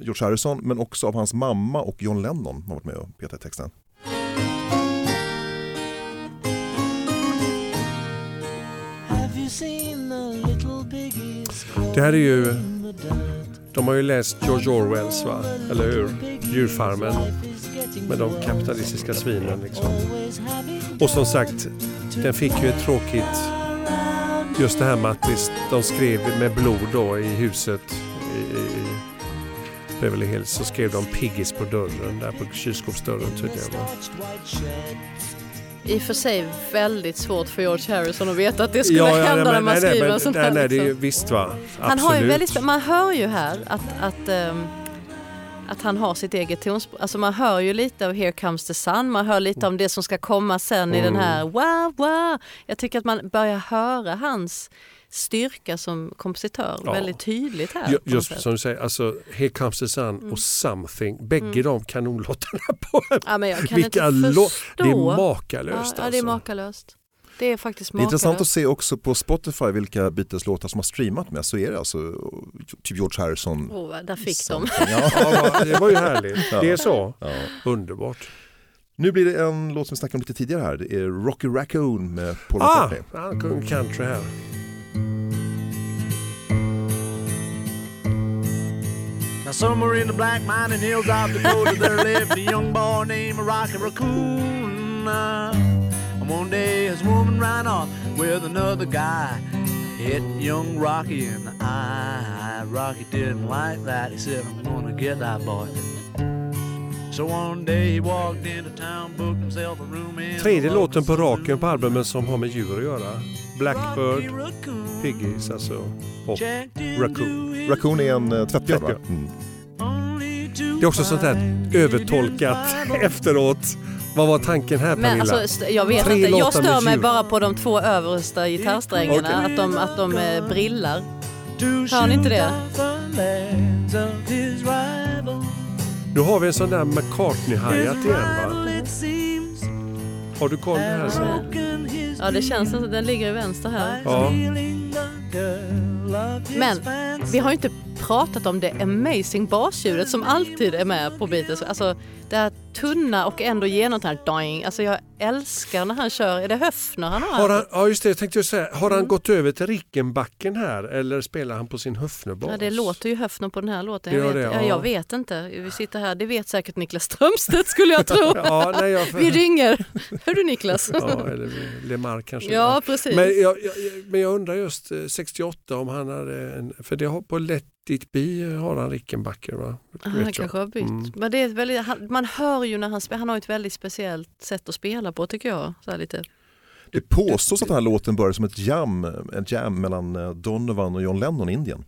George Harrison men också av hans mamma och John Lennon har varit med och petat i texten. Det här är ju, de har ju läst George Orwells va, eller hur? Djurfarmen med de kapitalistiska svinen liksom. Och som sagt, den fick ju ett tråkigt just det här med att de skrev med blod då i huset i, i Beverly Hills så skrev de Piggies på dörren, där på kylskåpsdörren tydligen. Va? I och för sig väldigt svårt för George Harrison att veta att det skulle hända nej, när men- man nej, nej, skriver men- en sån nej, här. nej, det är, liksom. Visst va, Han har ju väldigt, man hör ju här att, att, ehm, att han har sitt eget tonspråk. Alltså man hör ju lite av Here comes the sun, man hör lite om det som ska komma sen i den Mm. här wow, wow. Jag tycker att man börjar höra hans styrka som kompositör Ja. väldigt tydligt här. Just som du säger, alltså Here comes the sun Mm. och Something, bägge Mm. de kanonlåtarna (laughs) på Ja, men jag kan Vilka inte förstå. Det är makalöst ja, ja, det är alltså. makalöst. Det är faktiskt Det är intressant att makalöst. se också på Spotify vilka Beatles-låtar som har streamat med. Så är det alltså typ George Harrison. Oh, där fick de. (laughs) Ja. Det var ju härligt. Det är så. Ja. Underbart. Nu blir det en låt som vi snackade om lite tidigare här. Det är Rocky Raccoon med Paul Ah, McCartney. sjöng country här. Now somewhere in the black mining hills of Dakota there lived a young boy named Rocky Raccoon. And one day his woman ran off with another guy. Hit young Rocky in the eye. Rocky didn't like that. He said, I'm gonna get that boy. So one day he walked into town, booked himself a room in Tredje låten på raken på albumet som har med djur att göra. Blackbird, Piggies alltså. Och Raccoon. Raccoon är en uh, tvättbjörn va? Mm. Det är också sånt där övertolkat (laughs) efteråt. Vad var tanken här Men Pernilla? alltså, st- jag vet Tre inte, jag låtar med stör mig bara på de två översta gitarrsträngarna, Okej. att de, att de eh, brillar. Hör ni inte det? Nu har vi en sån där McCartney-hi-hat igen va? Har du koll här? Så? Ja, det känns som att den ligger i vänster här. Ja. Men vi har ju inte pratat om det amazing basljudet som alltid är med på Beatles. Alltså det här tunna och ändå genomtänkt doing. Alltså jag älskar när han kör, är det Höfner han har? Har han, ja just det, jag tänkte ju säga, har han gått över till Rickenbacken här eller spelar han på sin Höfnerbas? Ja, det låter ju Höfner på den här låten. Jag vet, det, ja. ja. jag vet inte. Vi sitter här, det vet säkert Niklas Strömstedt skulle jag tro. (laughs) Ja, nej, jag, Vi ringer. Hör du Niklas? ja, eller Lemar kanske. Ja, precis. Men jag, jag, men jag undrar just eh, 68 om han hade en, för det har på Let It Be har han Rickenbacker va? Ah, han jag. kanske har bytt. Mm. Men det är ett väldigt, han, man hör ju när han spelar, han har ett väldigt speciellt sätt att spela på tycker jag. Så här lite. Det påstås att den här låten började som ett jam, en jam mellan eh, Donovan och John Lennon i Indien.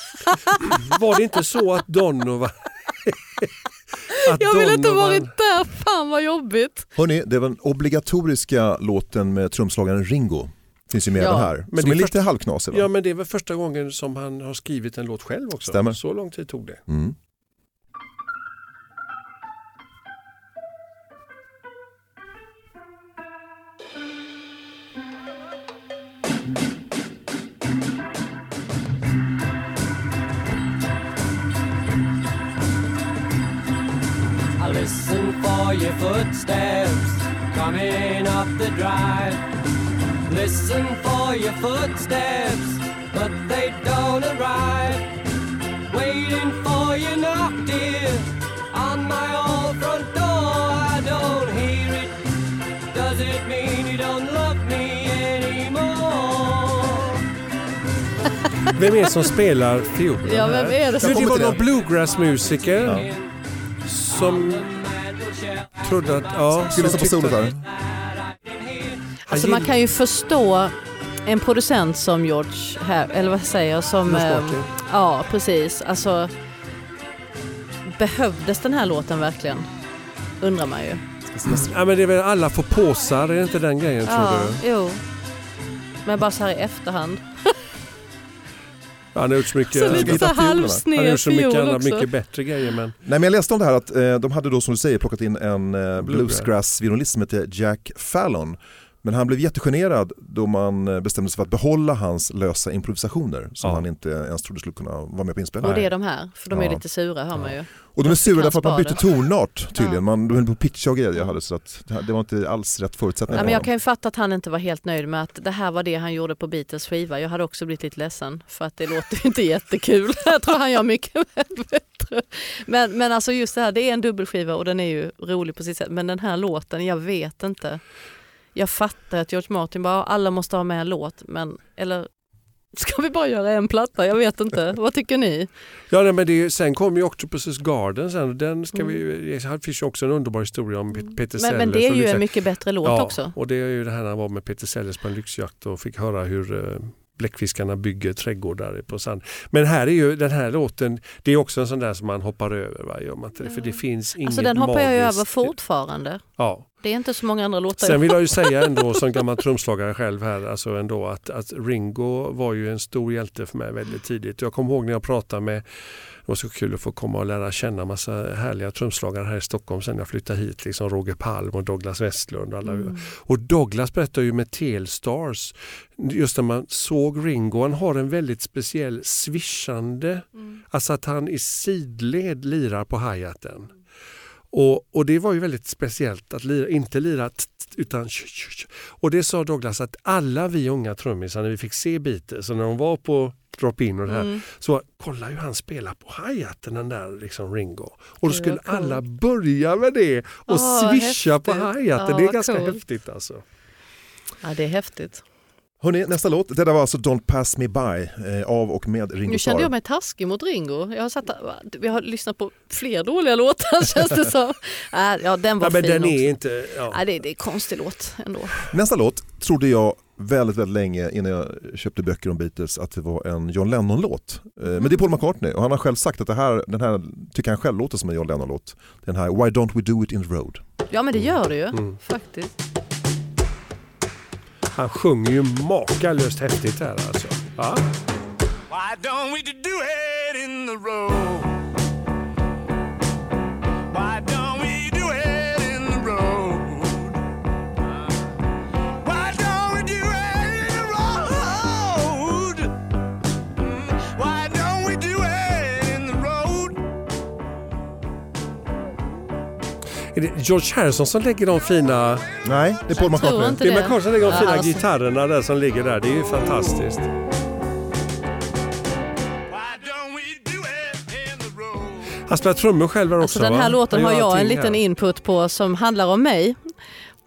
(laughs) Var det inte så att Donovan... (laughs) att Jag vill inte Donovan- varit där, fan vad jobbigt. Hörni, det var den obligatoriska låten med trumslagaren Ringo. Finns ju med Ja, här. men som det är är lite halvknasig? Ja men det är väl första gången som han har skrivit en låt själv också. Stämmer. Så lång tid tog det. Mm. I listen for your footsteps coming up the drive. Listen for your footsteps, but they don't arrive. Waiting for your knock, dear, on my old front door. I don't hear it. Does it mean you don't love me anymore? Vem är det som spelar fiolen Ja, vem är det som- det Jag var någon bluegrassmusiker Ja. som trodde att... Ja, som lyssna på tyckte- solet här? Alltså man kan ju förstå en producent som George, här, eller vad säger jag, som... Eh, ja, precis. Alltså, behövdes den här låten verkligen? Undrar man ju. Ja, men det är väl alla får påsar, är det inte den grejen tror Ja, du? jo. Men bara så här i efterhand. Ja, han har gjort så mycket, Så han, lite så han har gjort så mycket andra, mycket bättre grejer men... Nej, men jag läste om det här att eh, de hade då som du säger plockat in en eh, bluesgrass-violinist som heter Jack Fallon. Men han blev jättegenerad då man eh, bestämde sig för att behålla hans lösa improvisationer som Ja. han inte ens trodde skulle kunna vara med på Och inspelningen. det är de här, för de är Ja. lite sura hör man ju. Och de är sura därför att man bytte tonart tydligen. Man, de höll på att pitcha och grejer jag hade så att det var inte alls rätt förutsättningar Ja, men jag kan ju fatta att han inte var helt nöjd med att det här var det han gjorde på Beatles skiva. Jag hade också blivit lite ledsen för att det låter ju inte jättekul. (laughs) Jag tror han gör mycket (laughs) bättre. Men, men alltså just det här, det är en dubbelskiva och den är ju rolig på sitt sätt. Men den här låten, jag vet inte. Jag fattar att George Martin bara, alla måste ha med en låt, men eller ska vi bara göra en platta? Jag vet inte. Vad tycker ni? Ja, nej, men det, sen kom ju Octopus's Garden sen den ska vi, det finns ju också en underbar historia om Pet- Peter Mm. Men, men Sellers det är ju en mycket bättre låt ja, också. och det är ju det här när han var med Peter Sellers på en lyxjakt och fick höra hur eh, bläckfiskarna bygger trädgårdar på sand. Men här är ju den här låten, det är också en sån där som man hoppar över. Va? Gör man inte det? För det finns inget Alltså den hoppar jag magiskt. över fortfarande. Ja. Det är inte så många andra låtar. Sen vill jag ju säga ändå (laughs) som gammal trumslagare själv här, alltså ändå att, att Ringo var ju en stor hjälte för mig väldigt tidigt. Jag kommer ihåg när jag pratade med, det var så kul att få komma och lära känna massa härliga trumslagare här i Stockholm sen jag flyttade hit, liksom Roger Palm och Douglas Westlund. Och, alla. och Douglas berättar ju med Telstars, just när man såg Ringo, han har en väldigt speciell swishande, alltså att han i sidled lirar på hi-haten. Och, och det var ju väldigt speciellt att lira, inte lira utan. Och det sa Douglas att alla vi unga trummisar när vi fick se Beatles, så när de var på drop-in och det här, Mm. så kolla hur han spelar på hi-haten den där liksom Ringo. Och då skulle var coolt. alla börja med det och Åh, swisha på häftigt. hi-haten. Ja, det är ganska coolt. häftigt alltså. Ja, det är häftigt. Hörrni, nästa låt, det där var alltså Don't pass me by eh, av och med Ringo Nu kände jag mig taskig mot Ringo. Jag har, satt, jag har lyssnat på fler dåliga låtar (laughs) känns det som. Äh, ja, den var Ja, men fin den också. är inte... Ja. Ja, det, det är en konstig låt ändå. Nästa låt trodde jag väldigt, väldigt länge innan jag köpte böcker om Beatles att det var en John Lennon-låt. Eh, Men det är Paul McCartney och han har själv sagt att det här, den här tycker han själv låter som en John Lennon-låt. Den här Why don't we do it in the road. Ja men det gör det ju Mm. faktiskt. Han sjunger ju makalöst häftigt här alltså. Ja. Why don't we do it in the road? Är det George Harrison som lägger de fina... Nej, det är Paul McCartney. Det är. McCartney som lägger de Ja, fina alltså. gitarrerna där som ligger där. Det är ju fantastiskt. Han spelar trummor själv här också Alltså den här va? låten har jag en liten här. input på som handlar om mig.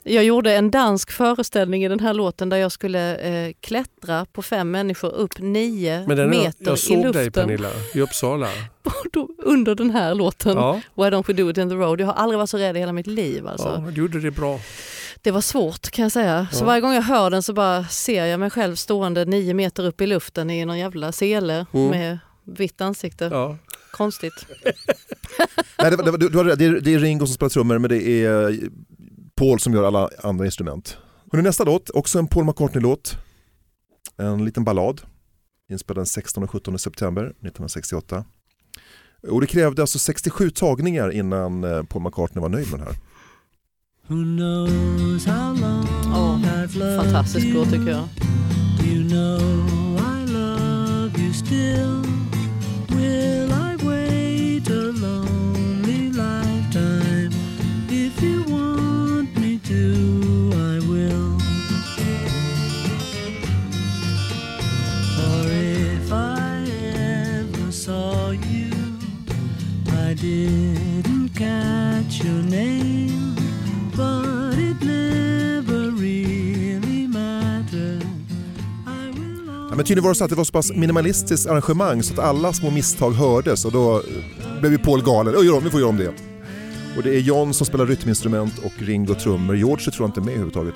Jag gjorde en dansk föreställning i den här låten där jag skulle eh, klättra på fem människor upp nio Men den, meter jag i såg dig luften Pernilla i Uppsala. (laughs) då- under den här låten. Ja, Why don't we do it in the road? Jag har aldrig varit så rädd i hela mitt liv. Alltså. ja, du gjorde det bra. Det var svårt kan jag säga. Så Ja. varje gång jag hör den så bara ser jag mig själv stående nio meter upp i luften i någon jävla sele Mm. med vitt ansikte. Ja. Konstigt. (laughs) Nej, det, det, det, är, det är Ringo som spelar trummor men det är eh, Paul som gör alla andra instrument. Hörrni, nästa låt, också en Paul McCartney-låt. En liten ballad. Inspelad den 16 och 17 september 1968. Och det krävde alltså 67 tagningar innan eh, Paul McCartney var nöjd med den här. Who knows how long Åh, I've loved fantastisk you? låt tycker jag. Men tydligen var det så att det var så pass minimalistiskt arrangemang så att alla små misstag hördes och då eh, blev ju Paul galen. "Oj, gör om, vi får göra om det. Och det är John som spelar rytminstrument och Ringo trummor. George tror jag inte är med överhuvudtaget.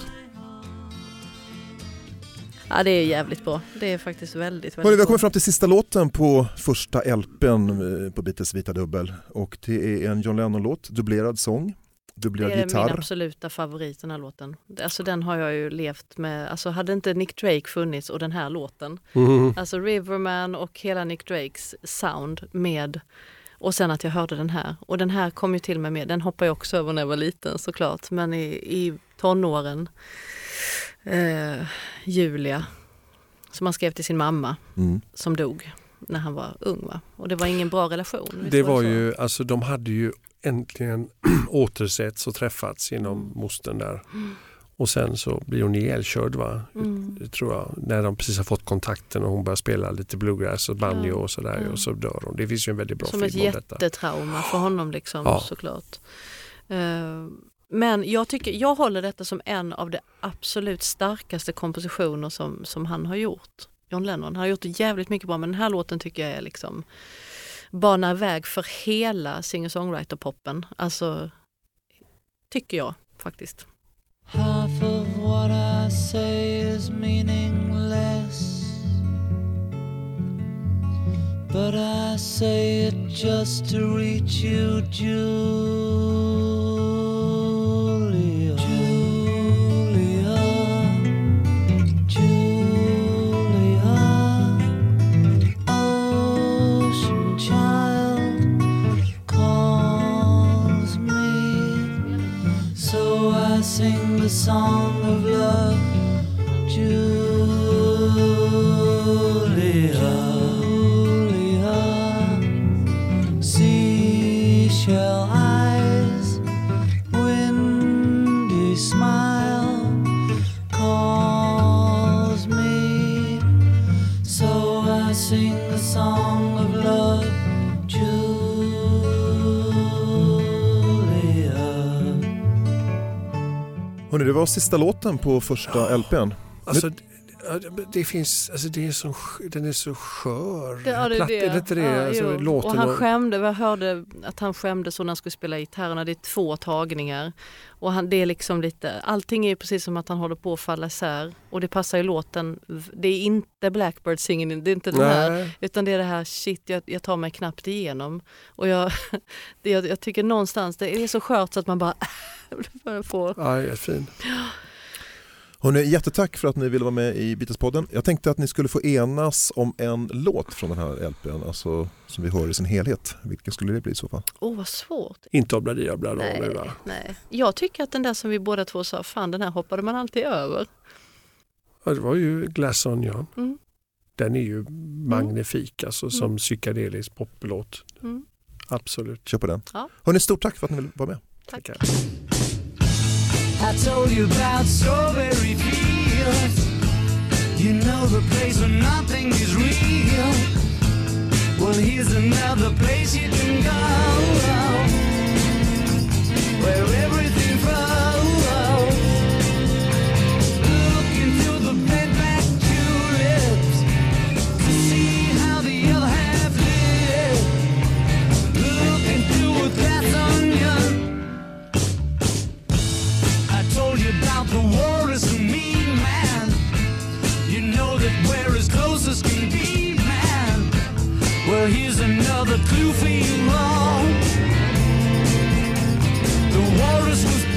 Ja, det är jävligt bra. Det är faktiskt väldigt, Hörrni, vi väldigt har kommit fram till sista låten på första LPn eh, på Beatles vita dubbel. Och det är en John Lennon-låt, dubblerad sång, Det dubblerad är min gitarr. absoluta favorit den här låten. Alltså den har jag ju levt med. Alltså hade inte Nick Drake funnits och den här låten. Mm. Alltså Riverman och hela Nick Drakes sound med och sen att jag hörde den här. Och den här kom ju till mig med, den hoppade jag också över när jag var liten såklart. Men i, i tonåren, eh, Julia, som han skrev till sin mamma Mm. som dog när han var ung. Va? Och det var ingen bra relation. Det var så? ju, alltså de hade ju äntligen (clears throat) återsetts och träffats genom mostern där. Och sen så blir hon ihjälkörd va? Mm. Det tror jag. När de precis har fått kontakten och hon börjar spela lite bluegrass och banjo och sådär ja. och så dör hon. Det finns ju en väldigt bra Som ett film om detta. jättetrauma för honom liksom Ja. såklart. Eh, Men jag, tycker, jag håller detta som en av de absolut starkaste kompositioner som, som han har gjort. John Lennon han har gjort jävligt mycket bra men den här låten tycker jag är liksom banar väg för hela singer-songwriter-poppen. Alltså, tycker jag faktiskt. Half of what I say is meaningless. But I say it just to reach you, Jude So I sing the song of love, Julia. Det var sista låten på första LPn. Alltså, det- det finns, alltså det är så, den är så skör. Det, ja, det, är Platt, det. är det inte det? Ja, alltså, låten och han och- skämde, jag hörde att han skämdes så när han skulle spela gitarrerna. Det är två tagningar. Och han, det är liksom lite, allting är precis som att han håller på att falla isär. Och det passar ju låten. Det är inte Blackbird singing, det är inte den här. Utan det är det här, shit jag, jag tar mig knappt igenom. Och jag, (laughs) det, jag, jag tycker någonstans, det är så skört så att man bara (laughs) får... Ja, jättefin. Hörrni, jättetack för att ni ville vara med i Beatles-podden. Jag tänkte att ni skulle få enas om en låt från den här LPn, alltså som vi hör i sin helhet. Vilken skulle det bli i så fall? Åh vad svårt. Inte Obladi Obladi Nej, nu va? nej. Jag tycker att den där som vi båda två sa, fan den här hoppade man alltid över. Ja, det var ju Glass Onion. Mm. Den är ju magnifik alltså som Mm. psykedelisk poplåt. Mm. Absolut. Kör på den. Ja. Hörrni, stort tack för att ni ville vara med. Tack. I told you about strawberry fields. You know the place where nothing is real. Well, here's another place you can go. Where here's another clue for you all. The walrus was